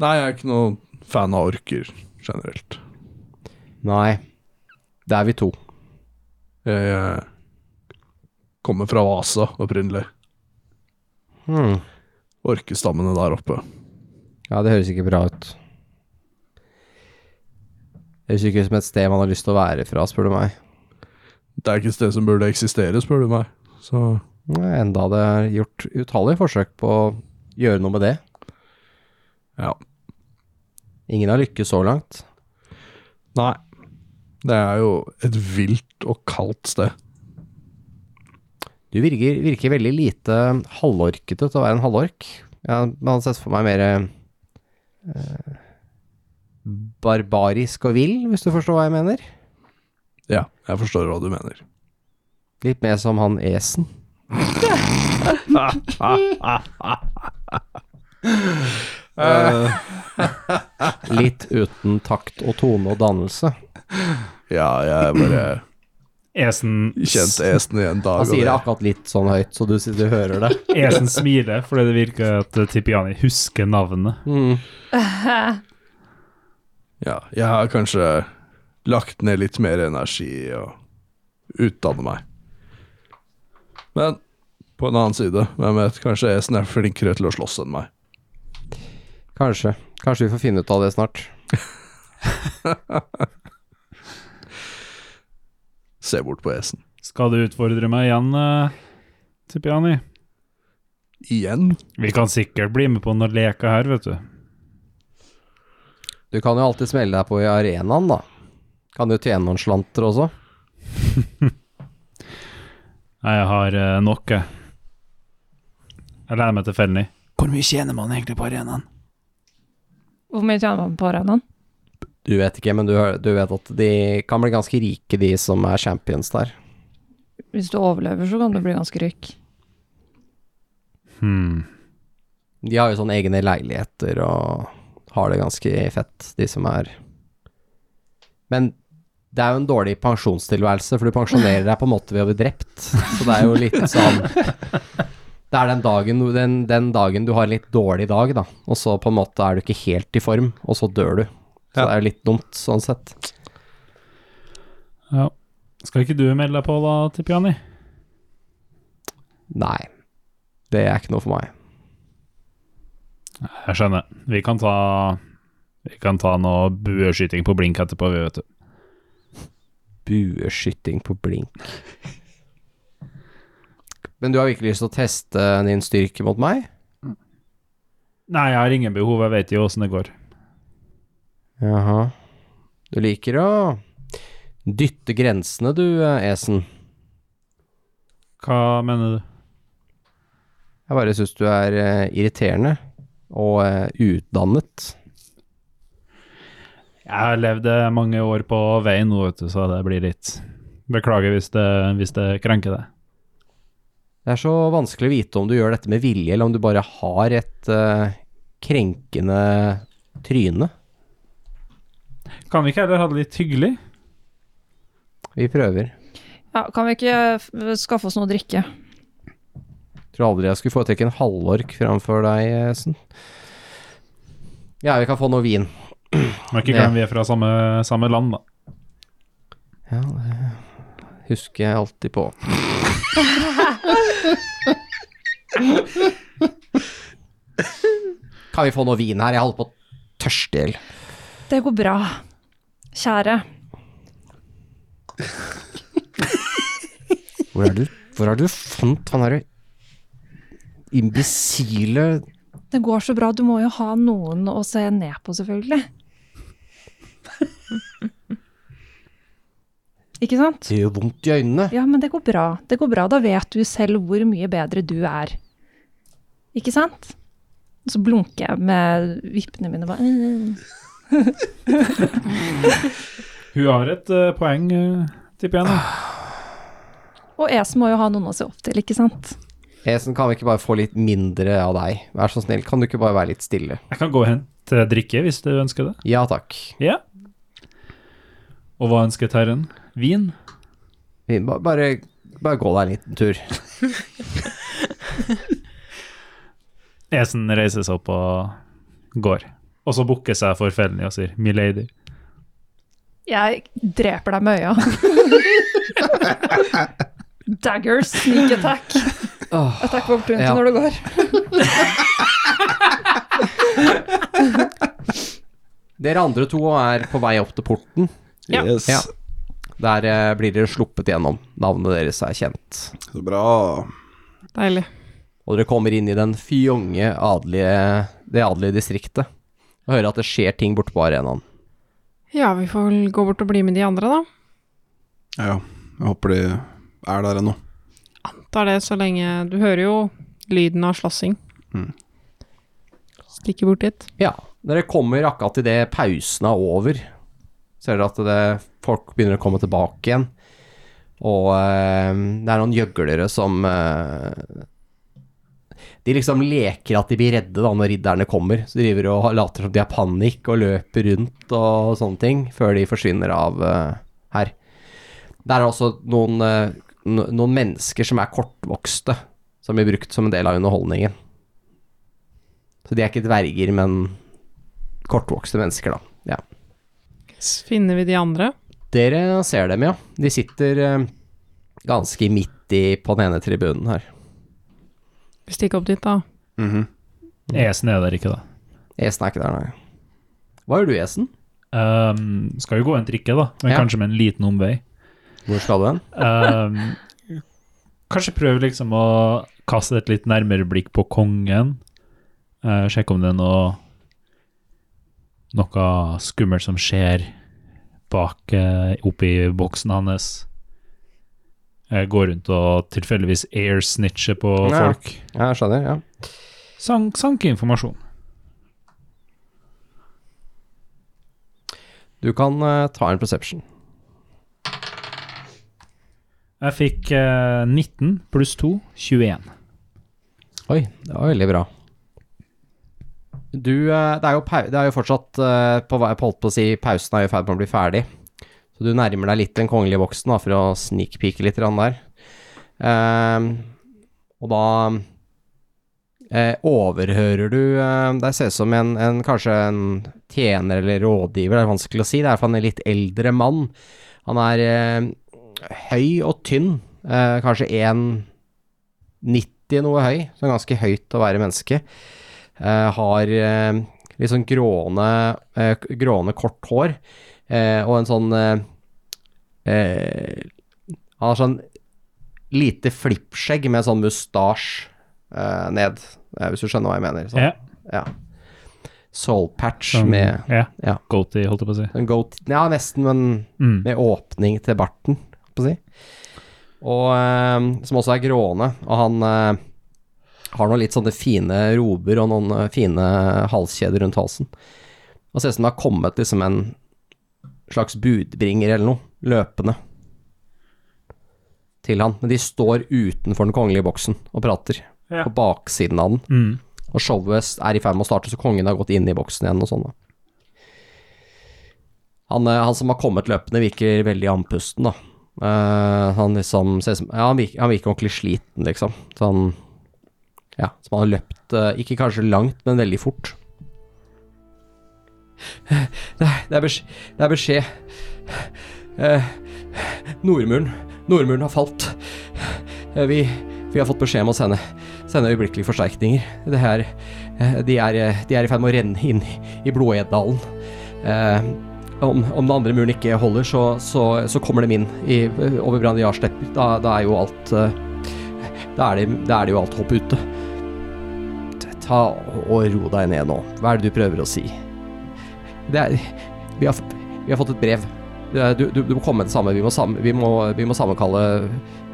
Nei, jeg er ikke noen fan av orker generelt. Nei, det er vi to. Jeg jeg kommer fra Vasa opprinnelig. Hmm. Orkestammene der oppe. Ja, det høres ikke bra ut. Det høres ikke ut som et sted man har lyst til å være fra, spør du meg. Det er ikke et sted som burde eksistere, spør du meg. Så Nei, Enda hadde jeg gjort utallige forsøk på å gjøre noe med det. ja. Ingen har lykkes så langt. Nei. Det er jo et vilt og kaldt sted. Du virker, virker veldig lite halvorkete til å være en halvork. Jeg hadde sett for meg mer barbarisk og vill, hvis du forstår hva jeg mener. Ja, jeg forstår hva du mener. Litt mer som han Esen. Eh, Litt uten takt og tone og dannelse. ja, jeg bare Esen, kjent Esen i en dag. Han sier det akkurat litt sånn høyt, så du, du hører det. Esen smiler fordi det virker at Tipiani husker navnet. Mm. Ja, jeg har kanskje lagt ned litt mer energi i å utdanne meg. Men på en annen side, hvem vet, kanskje Esen er flinkere til å slåss enn meg. Kanskje. Kanskje vi får finne ut av det snart. Se bort på Esen. Skal du utfordre meg igjen, uh, Tipiani? Igjen? Vi kan sikkert bli med på noen leker her, vet du. Du kan jo alltid smelle deg på i arenaen, da. Kan du tjene noen slanter også? Nei, Jeg har uh, nok, jeg. Jeg lærer meg til Felny. Hvor mye tjener man egentlig på arenaen? Hvor mye tjener man på arenaen? Du vet ikke, men du, du vet at de kan bli ganske rike, de som er champions der. Hvis du overlever, så kan du bli ganske rik. Hmm. De har jo sånne egne leiligheter og har det ganske fett, de som er Men det er jo en dårlig pensjonstilværelse, for du pensjonerer deg på en måte ved å bli drept. Så det er jo litt sånn Det er den dagen, den, den dagen du har en litt dårlig dag, da, og så på en måte er du ikke helt i form, og så dør du. Så Ja. det er jo litt dumt, sånn sett. Ja. Skal ikke du melde deg på da, Tipiani? Nei. Det er ikke noe for meg. Jeg skjønner. Vi kan ta Vi kan ta noe bueskyting på blink etterpå, vi, vet du. Bueskyting på blink. Men du har virkelig lyst til å teste din styrke mot meg? Nei, jeg har ingen behov, jeg vet jo åssen det går. Jaha. Du liker å dytte grensene, du, eh, Esen. Hva mener du? Jeg bare syns du er eh, irriterende og utdannet. Jeg har levd eh, mange år på veien nå, vet du, så det blir litt Beklager hvis det, hvis det krenker deg. Det er så vanskelig å vite om du gjør dette med vilje, eller om du bare har et uh, krenkende tryne. Kan vi ikke heller ha det litt hyggelig? Vi prøver. Ja, kan vi ikke skaffe oss noe å drikke? Tror aldri jeg skulle foretrekke en halvork framfor deg, Esen. Ja, vi kan få noe vin. Men ikke glem vi er fra samme, samme land, da. Ja, det husker jeg alltid på. kan vi få noe vin her? Jeg holder på å tørste i hjel. Det går bra. Kjære. Hvor er du Hvor er du fant han derre imbesile Det går så bra. Du må jo ha noen å se ned på, selvfølgelig. Ikke sant? Det gjør vondt i øynene. Ja, men det går bra. Det går bra. Da vet du selv hvor mye bedre du er. Ikke sant? Så blunker jeg med vippene mine bare. Hun har et uh, poeng, uh, tipper jeg. nå. Og Esen må jo ha noen å se opp til, ikke sant? Esen, kan vi ikke bare få litt mindre av deg? Vær så snill, kan du ikke bare være litt stille? Jeg kan gå og hente drikke hvis du ønsker det. Ja takk. Ja. Og hva ønsker Terren? Vin? Fint, ba- Bare, bare gå deg en liten tur. Esen reiser seg opp og går. Og så bukker seg for Felny og sier 'milady'. Jeg dreper deg med øya. Dagger, sneak attack. Oh, Attack på opportunity Ja. når du går. Dere andre to er på vei opp til porten. Ja. Yes. Ja. Der eh, blir dere sluppet gjennom. Navnet deres er kjent. Så bra. Deilig. Og dere kommer inn i den fjonge adelige, det adelige distriktet. Og hører at det skjer ting borte på arenaen. Ja, vi får vel gå bort og bli med de andre, da. Ja, ja. Jeg håper de er der ennå. Antar det så lenge Du hører jo lyden av slåssing. Mm. Stikker bort dit. Ja, dere kommer akkurat idet pausen er over. Ser dere at det, folk begynner å komme tilbake igjen. Og eh, det er noen gjøglere som eh, De liksom leker at de blir redde da når ridderne kommer. Så de driver og later som de har panikk og løper rundt og sånne ting, før de forsvinner av uh, her. Det er også noen, uh, noen mennesker som er kortvokste, som blir brukt som en del av underholdningen. Så de er ikke dverger, men kortvokste mennesker, da. Ja. Finner vi de andre? Dere ser dem, ja. De sitter uh, ganske midt i på den ene tribunen her. Vi stikker opp dit, da. Mhm. Esen er der ikke, da. Esen er ikke der, nei. Hva gjør du, Esen? Um, skal jo gå en trikke, da, men Ja. kanskje med en liten omvei. Hvor skal du hen? Um, kanskje prøve liksom å kaste et litt nærmere blikk på kongen. Uh, sjekke om det er noe noe skummelt som skjer bak uh, oppi boksen hans. Uh, gå rundt og tilfeldigvis air-snitche på Ja. folk. Jeg skjønner, ja. Sank, sank informasjon. Du kan uh, ta en perception. Jeg fikk uh, 19 pluss 2, 21. Oi, det var veldig bra. Du, uh, det er jo, det er jo fortsatt eh, på holdt på å si, pausen er i ferd med å bli ferdig. Så du nærmer deg litt den kongelige boksen da, for å snikpike litt der. Eh, og da eh, overhører du eh, Det ser ut som en, en kanskje en tjener eller rådgiver, det er vanskelig å si. Det er i hvert fall en litt eldre mann. Han er eh, høy og tynn, eh, kanskje 1,90 noe høy, så ganske høyt å være menneske. Eh, har litt sånn gråne, gråne kort hår, eh, og en sånn eh, eh, Han har sånn lite flippskjegg med sånn mustasje eh, ned, eh, hvis du skjønner hva jeg mener. Sånn, Ja. ja. Soul patch Sånn, med Ja. ja. Goatee, holdt jeg på å si. en goat Ja, nesten, men Mm. med åpning til barten, på å si. Og eh, som også er gråne, og han har noen litt sånne fine rober og noen fine halskjeder rundt halsen. Og ser ut som det har kommet liksom en slags budbringer eller noe, løpende til han. Men de står utenfor den kongelige boksen og prater, Ja. på baksiden av den. Mm. Og showet er i ferd med å starte, så kongen har gått inn i boksen igjen og sånn. Han, eh, han som har kommet løpende, virker veldig andpusten, da. Uh, han liksom ser ut som Ja, han virker, han virker ordentlig sliten, liksom. Sånn Ja, som han har løpt uh, ikke kanskje langt, men veldig fort. Er, det er, beskjed, det er beskjed. Eh, Nordmuren Nordmuren har falt. Eh, vi, vi har fått beskjed om å sende, sende øyeblikkelige forsterkninger. Det her eh, de, er, de er i ferd med å renne inn i Blodedalen. Eh, om, om den andre muren ikke holder, så, så, så kommer de inn i, over Brandiarstepp. Da, da er jo alt eh, da er, det, da er det jo alt hopp ute. Ta og ro deg ned nå. Hva er det du prøver å si? Det er Vi har, vi har fått et brev. Du, du, du må komme med det samme. Vi må, sam, vi må, vi må sammenkalle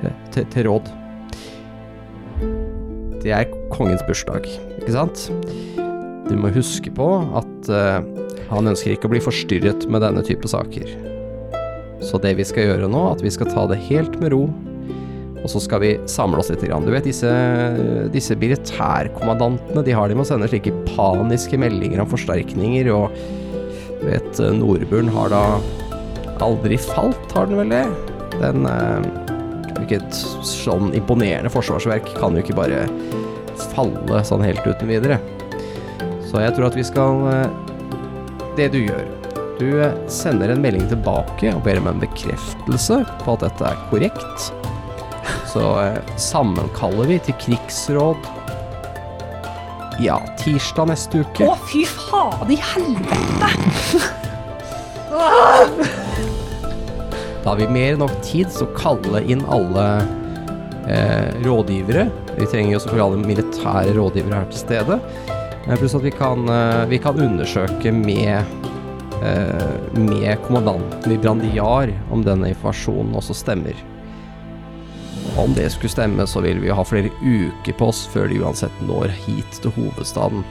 eh, til, til råd. Det er kongens bursdag, ikke sant? Du må huske på at uh, han ønsker ikke å bli forstyrret med denne type saker. Så det vi skal gjøre nå, at vi skal ta det helt med ro, og så skal vi samle oss litt. Du vet disse, disse militærkommandantene, de har de med å sende slike paniske meldinger om forsterkninger, og vet, Nordburen har da aldri falt, har den vel det? Den eh, ikke et sånn imponerende forsvarsverk kan jo ikke bare falle sånn helt uten videre. Så jeg tror at vi skal eh, Det du gjør Du eh, sender en melding tilbake og ber om en bekreftelse på at dette er korrekt. Så eh, sammenkaller vi til krigsråd Ja, tirsdag neste uke. Å, fy faen i helvete! Da har vi mer enn nok tid til å kalle inn alle eh, rådgivere. Vi trenger jo selvfølgelig alle militære rådgivere her til stede. Eh, pluss at vi kan, eh, vi kan undersøke med, eh, med kommandanten i Brandiar om denne informasjonen også stemmer. Om det skulle stemme, så vil vi ha flere uker på oss før de uansett når hit til hovedstaden.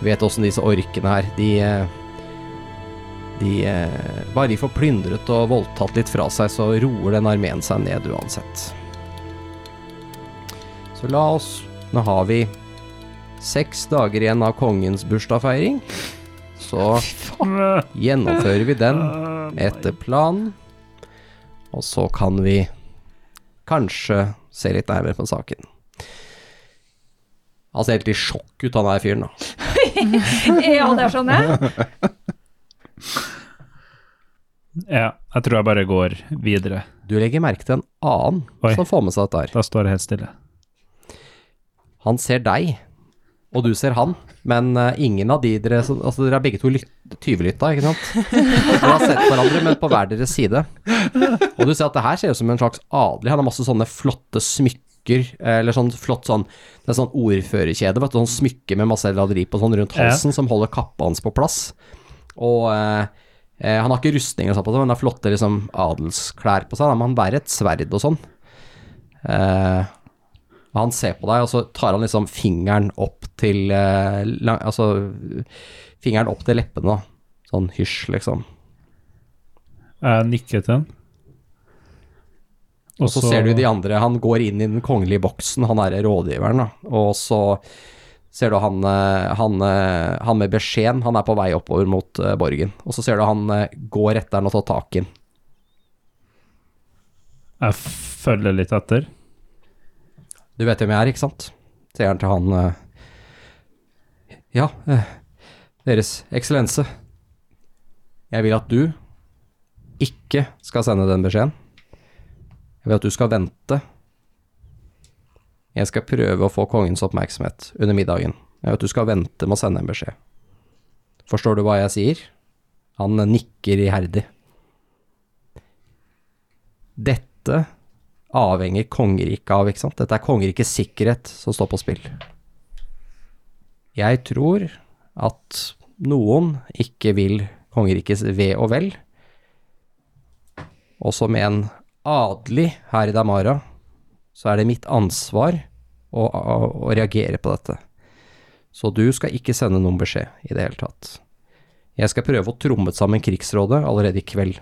Vi vet åssen disse orkene her, de eh, de eh, Bare de får plyndret og voldtatt litt fra seg, så roer den armeen seg ned uansett. Så la oss Nå har vi seks dager igjen av kongens bursdagsfeiring. Så gjennomfører vi den etter planen. Og så kan vi kanskje se litt nærmere på saken. Han ser helt i sjokk ut, han der fyren, da. Ja, det skjønner jeg. Ja, jeg tror jeg bare går videre. Du legger merke til en annen Oi. som får med seg dette her. Da står det helt stille. Han ser deg, og du ser han, men eh, ingen av de dere Altså, dere er begge to lyt- tyvelytta, ikke sant? Dere har sett hverandre, men på hver deres side. Og du ser at det her ser ut som en slags adelig. Han har masse sånne flotte smykker, eller sånn flott sånn Det er sånn ordførerkjede, vet du, sånn smykke med masse laderi på sånn rundt Ja. halsen, som holder kappa hans på plass. Og eh, eh, han har ikke rustning og sånn på seg, men han har flotte liksom adelsklær på seg, da, men han bærer et sverd og sånn. Eh, han ser på deg, og så tar han liksom fingeren opp til eh, lang, Altså fingeren opp til leppene, da. Sånn hysj, liksom. Jeg nikker til han. Og så ser du de andre, han går inn i den kongelige boksen, han er rådgiveren, da. Og så ser du han, eh, han, eh, han med beskjeden, han er på vei oppover mot uh, borgen. Og så ser du han uh, går etter han og tar tak i han. Jeg følger litt etter. Du vet hvem jeg er, ikke sant? Sier han til han eh, Ja, eh, Deres Eksellense. Jeg vil at du ikke skal sende den beskjeden. Jeg vil at du skal vente. Jeg skal prøve å få kongens oppmerksomhet under middagen. Jeg vil at du skal vente med å sende en beskjed. Forstår du hva jeg sier? Han nikker iherdig. Dette avhenger kongeriket av, ikke sant? Dette er kongerikets sikkerhet som står på spill. Jeg tror at noen ikke vil kongerikets ve og vel. Og som en adelig her i Damara, så er det mitt ansvar å, å, å reagere på dette. Så du skal ikke sende noen beskjed i det hele tatt. Jeg skal prøve å tromme sammen krigsrådet allerede i kveld.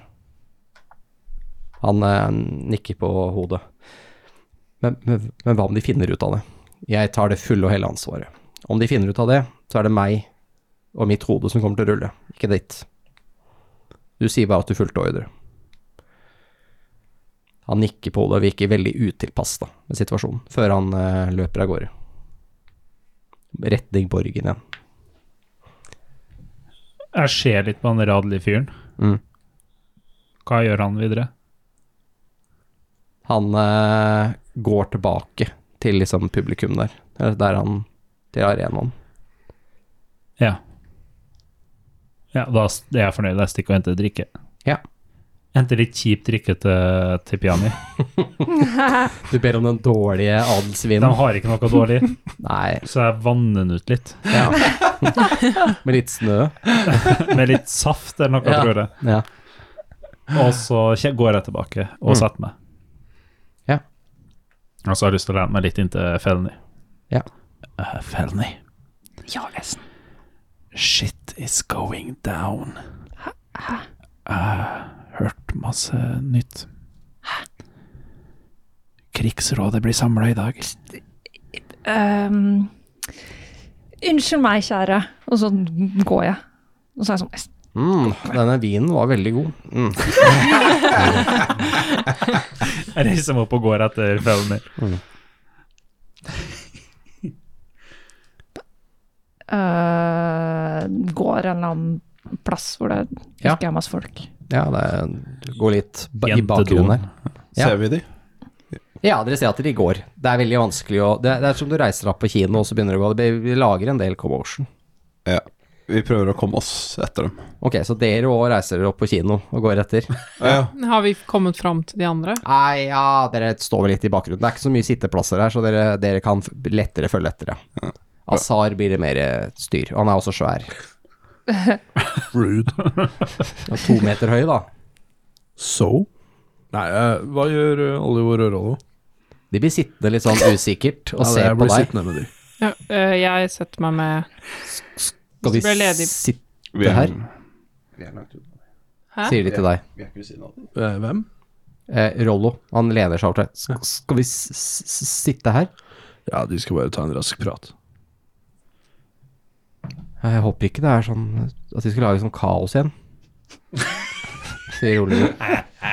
Han eh, nikker på hodet. Men, men, men hva om de finner ut av det? Jeg tar det fulle og hele ansvaret. Om de finner ut av det, så er det meg og mitt hode som kommer til å rulle, ikke ditt. Du sier bare at du fulgte ordre. Han nikker på hodet og virker veldig utilpass da, med situasjonen, før han eh, løper av gårde. Retning borgen igjen. Jeg ser litt på han radelige fyren. Mm. Hva gjør han videre? Han eh, går tilbake til liksom publikum der, der han til arenaen. Ja. Ja, da er jeg fornøyd. Jeg stikker og henter drikke. Ja. Henter litt kjip drikke til, til Piani. Du ber om den dårlige De adelsvinen. har ikke noe dårlig, Nei, så jeg vanner den ut litt. ja. Med litt snø. Med litt saft eller noe, Ja. tror jeg. Ja. Og så går jeg tilbake og Mm. setter meg. Og så har jeg lyst til å lene meg litt inntil Felny. Ja. Uh, Felny. Ja, lesen. Shit is going down. Jeg hørt masse nytt. Hæ? Krigsrådet blir samla i dag. Um, unnskyld meg, kjære. Og så går jeg. Og så er jeg sånn Mm, denne vinen var veldig god. Mm. Jeg reiser meg opp og går etter Felmer. Mm. uh, Går en eller annen plass hvor det Ja. ikke er masse folk. Ja, det går litt ba i bakgrunnen her. Ja. Ser vi de? Ja, dere ser at de går. Det er veldig vanskelig å Det, det er som du reiser opp på kino, og så begynner du å gå. Vi lager en del commotion. Ja. Vi prøver å komme oss etter dem. Ok, så dere òg reiser dere opp på kino og går etter? Ja, Har vi kommet fram til de andre? Nei, ja, dere står vel litt i bakgrunnen. Det er ikke så mye sitteplasser her, så dere, dere kan lettere følge etter, ja. Azar blir det mer eh, styr. Han er også svær. Rude. Og To meter høy, da. So? Nei, eh, hva gjør eh, Oliver og Rollo? De blir sittende litt sånn usikkert og Ja, ser på deg. sittende med de. Ja, jeg setter meg med Skal vi sitte er her? Vi er langt unna. Hæ? Sier de til deg. Vi er ikke ved siden av dem. Eh, hvem? Eh, Rollo, han lener seg over til deg. Skal vi sitte her? Ja, de skal bare ta en rask prat. Jeg håper ikke det er sånn at de skal lage sånn kaos igjen. Sier Oliver.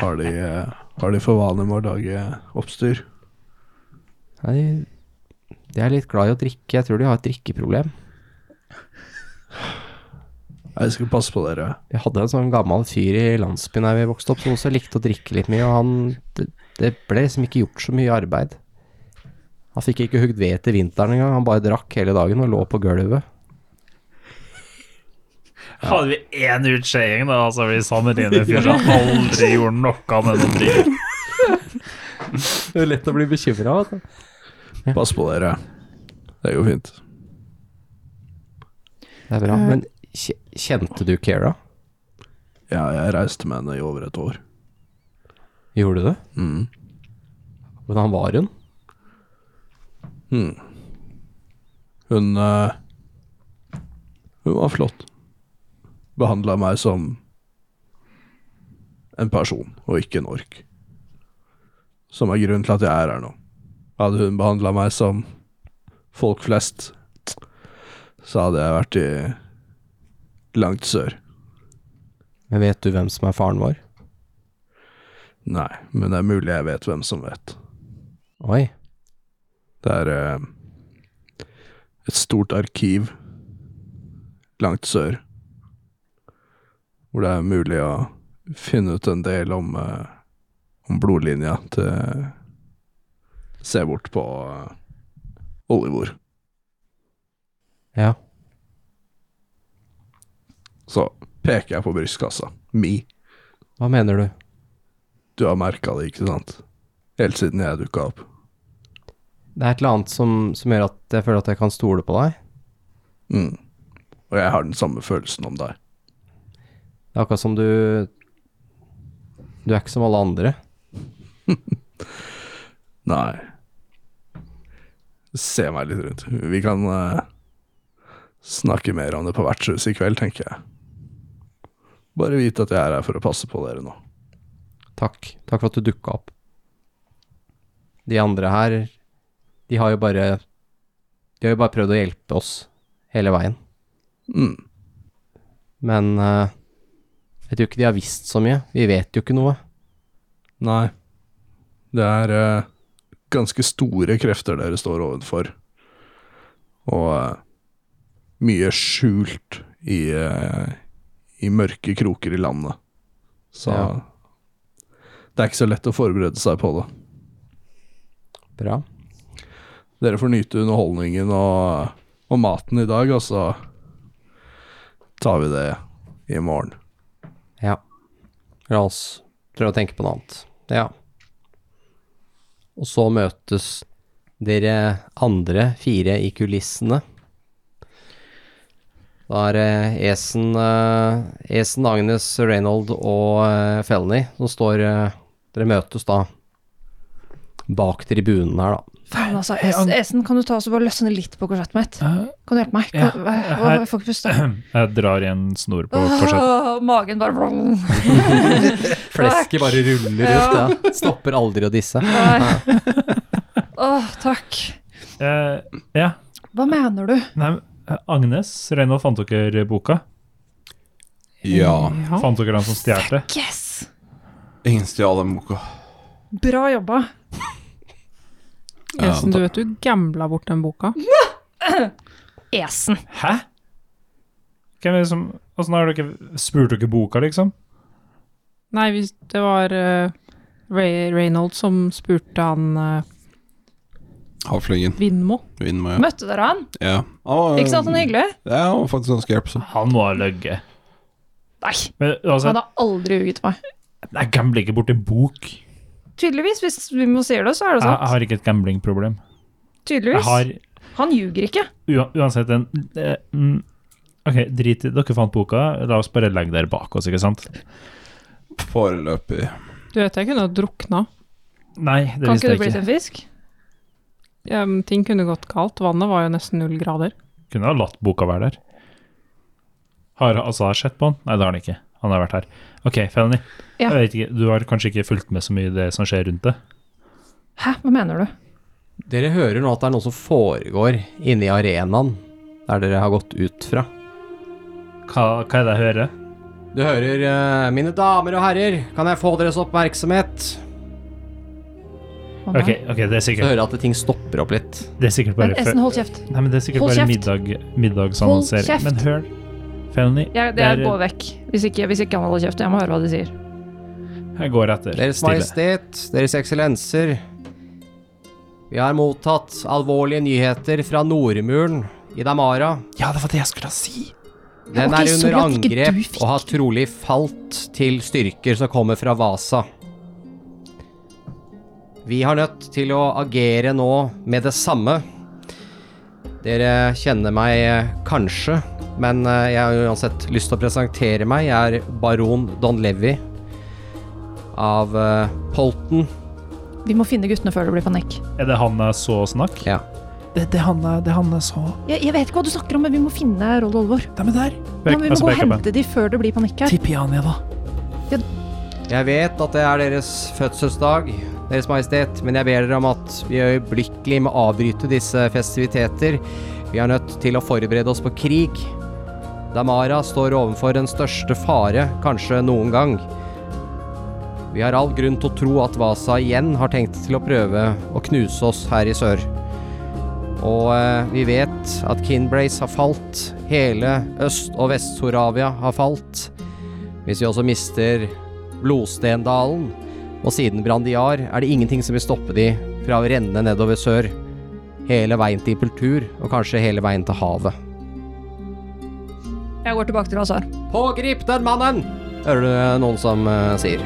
Har de, eh, har de for vane med å lage oppstyr? Nei, de er litt glad i å drikke. Jeg tror de har et drikkeproblem. Jeg skal passe på dere. Vi hadde en sånn gammel fyr i landsbyen der vi vokste opp, som også likte å drikke litt mye, og han Det, det ble liksom ikke gjort så mye arbeid. Han fikk ikke hugd ved til vinteren engang, han bare drakk hele dagen og lå på gulvet. Hadde vi én utskeiing, da, så vi sammenligner fyr aldri gjorde noe med noe dritt. Det er lett å bli bekymra, vet du. Pass på dere. Det går fint. Det er bra. Men kjente du Kera? Ja, jeg reiste med henne i over et år. Gjorde du det? Mm. Hvordan var hun? Hmm. Hun uh, Hun var flott. Behandla meg som en person, og ikke en ork. Som er grunnen til at jeg er her nå. Hadde hun behandla meg som folk flest, så hadde jeg vært i langt sør. Men vet du hvem som er faren vår? Nei, men det er mulig jeg vet hvem som vet. Oi. Det er eh, et stort arkiv langt sør, hvor det er mulig å finne ut en del om, eh, om blodlinja til Se bort på eh, Olivor. Ja. Så peker jeg på brystkassa. Mi. Hva mener du? Du har merka det, ikke sant? Helt siden jeg dukka opp. Det er et eller annet som, som gjør at jeg føler at jeg kan stole på deg. Mm. Og jeg har den samme følelsen om deg. Det er akkurat som du Du er ikke som alle andre. Nei. Se meg litt rundt. Vi kan uh, snakke mer om det på vertshuset i kveld, tenker jeg. Bare vite at jeg er her for å passe på dere nå. Takk. Takk for at du dukka opp. De andre her, de har jo bare De har jo bare prøvd å hjelpe oss hele veien. Mm. Men uh, jeg tror ikke de har visst så mye. Vi vet jo ikke noe. Nei. Det er uh, ganske store krefter dere står overfor. Og uh, mye skjult i, i mørke kroker i landet. Så Ja. det er ikke så lett å forberede seg på det. Bra. Dere får nyte underholdningen og, og maten i dag, og så tar vi det i morgen. Ja. La oss prøve å tenke på noe annet. Ja. Og så møtes dere andre fire i kulissene. Da er det Esen, eh, Esen, Agnes, Reynold og uh, Felny som står eh, Dere møtes da bak tribunen her, da. Faen, altså. Es Esen, kan du ta oss og bare løsne litt på korsettet mitt? Eh, Kan du hjelpe meg? Kan, hva, hva, her- jeg får ikke puste. Jeg drar i en snor på korsettet. Åh, magen bare. Flesket bare ruller ut, Ja. ja. Stopper aldri å disse. Nei. Åh, takk. Uh, ja. Hva mener du? Nei, eh, Agnes, Reynold, fant dere boka? Ja. Ja. Fant dere han som stjal det? Yes! Ingen stjal den boka. Bra jobba. Esen, du vet du gambla bort den boka? Esen. Hæ? Hvem er det som Åssen har dere spurt dere boka, liksom? Nei, hvis det var uh, Ray Reynold som spurte han uh, Havflyggen. Vindmo. Vindmo, ja. Møtte dere han? ja. Han var, Ikke sant han er hyggelig? Ja, han var faktisk ganske hjelpsom. Han må ha løyet. Nei, Men altså, han har aldri ljuget meg. jeg gambler ikke bort en bok. Tydeligvis, hvis vi må si det, så er det sant. jeg har ikke et gamblingproblem. Jeg Tydeligvis. har Han ljuger ikke. uansett en eh, mm, Ok, drit i Dere fant boka, la oss bare legge dere bak oss, ikke sant? Foreløpig. Du vet jeg kunne ha drukna. Nei, det Kan visste ikke jeg du blitt ikke. en fisk? Ja, men ting kunne gått galt. Vannet var jo nesten null grader. Kunne ha latt boka være der. Har Azar sett på han? Nei, det har han ikke. Han har vært her. Ok, Felony. Ja. Jeg vet ikke, Du har kanskje ikke fulgt med så mye i det som skjer rundt det? Hæ, hva mener du? Dere hører nå at det er noe som foregår inne i arenaen der dere har gått ut fra. Hva, hva er det jeg hører? Du hører uh, Mine damer og herrer, kan jeg få deres oppmerksomhet? Nei. Ok, ok, det er Så sikkert, hører jeg at ting stopper opp litt. det er sikkert Men bare Esen, hold kjeft. Nei, men det er sikkert Hold bare kjeft. middag, middagsannonsering. Hold kjeft. Men hør, Felony, Jeg, det er- går vekk. Hvis ikke, hvis ikke han holder kjeft. Jeg må høre hva de sier. jeg går etter. Deres Stille. Majestet, Deres Eksellenser. Vi har mottatt alvorlige nyheter fra Nordmuren i Damara. Ja, det var det jeg skulle si. Den Ok, er sorry under at ikke du angrep fikk og har trolig falt til styrker som kommer fra Vasa. Vi har nødt til å agere nå med det samme. Dere kjenner meg eh, kanskje, men eh, jeg har uansett lyst til å presentere meg. Jeg er baron Don Levi av eh, Polten. Vi må finne guttene før det blir panikk. Er det han jeg så snakk? Ja. Det, det, han, det er han jeg så. Jeg, jeg vet ikke hva du snakker om, men vi må finne Rold Olvor. De er der. Ja, vi må gå og hente de før det blir panikk her. Tipiania, da. Jeg vet at det er deres fødselsdag, Deres Majestet, men jeg ber dere om at vi øyeblikkelig må avbryte disse festiviteter. Vi er nødt til å forberede oss på krig. Damara står overfor den største fare kanskje noen gang. Vi har all grunn til å tro at Vasa igjen har tenkt til å prøve å knuse oss her i sør. Og eh, vi vet at Kinbrace har falt. Hele Øst- og Vest-Soravia har falt. Hvis vi også mister Blodstendalen og siden Brandiar, er det ingenting som vil stoppe de fra å renne nedover sør. Hele veien til kultur, og kanskje hele veien til havet. Jeg går tilbake til Azar. Pågrip den mannen! Hører du noen som uh, sier.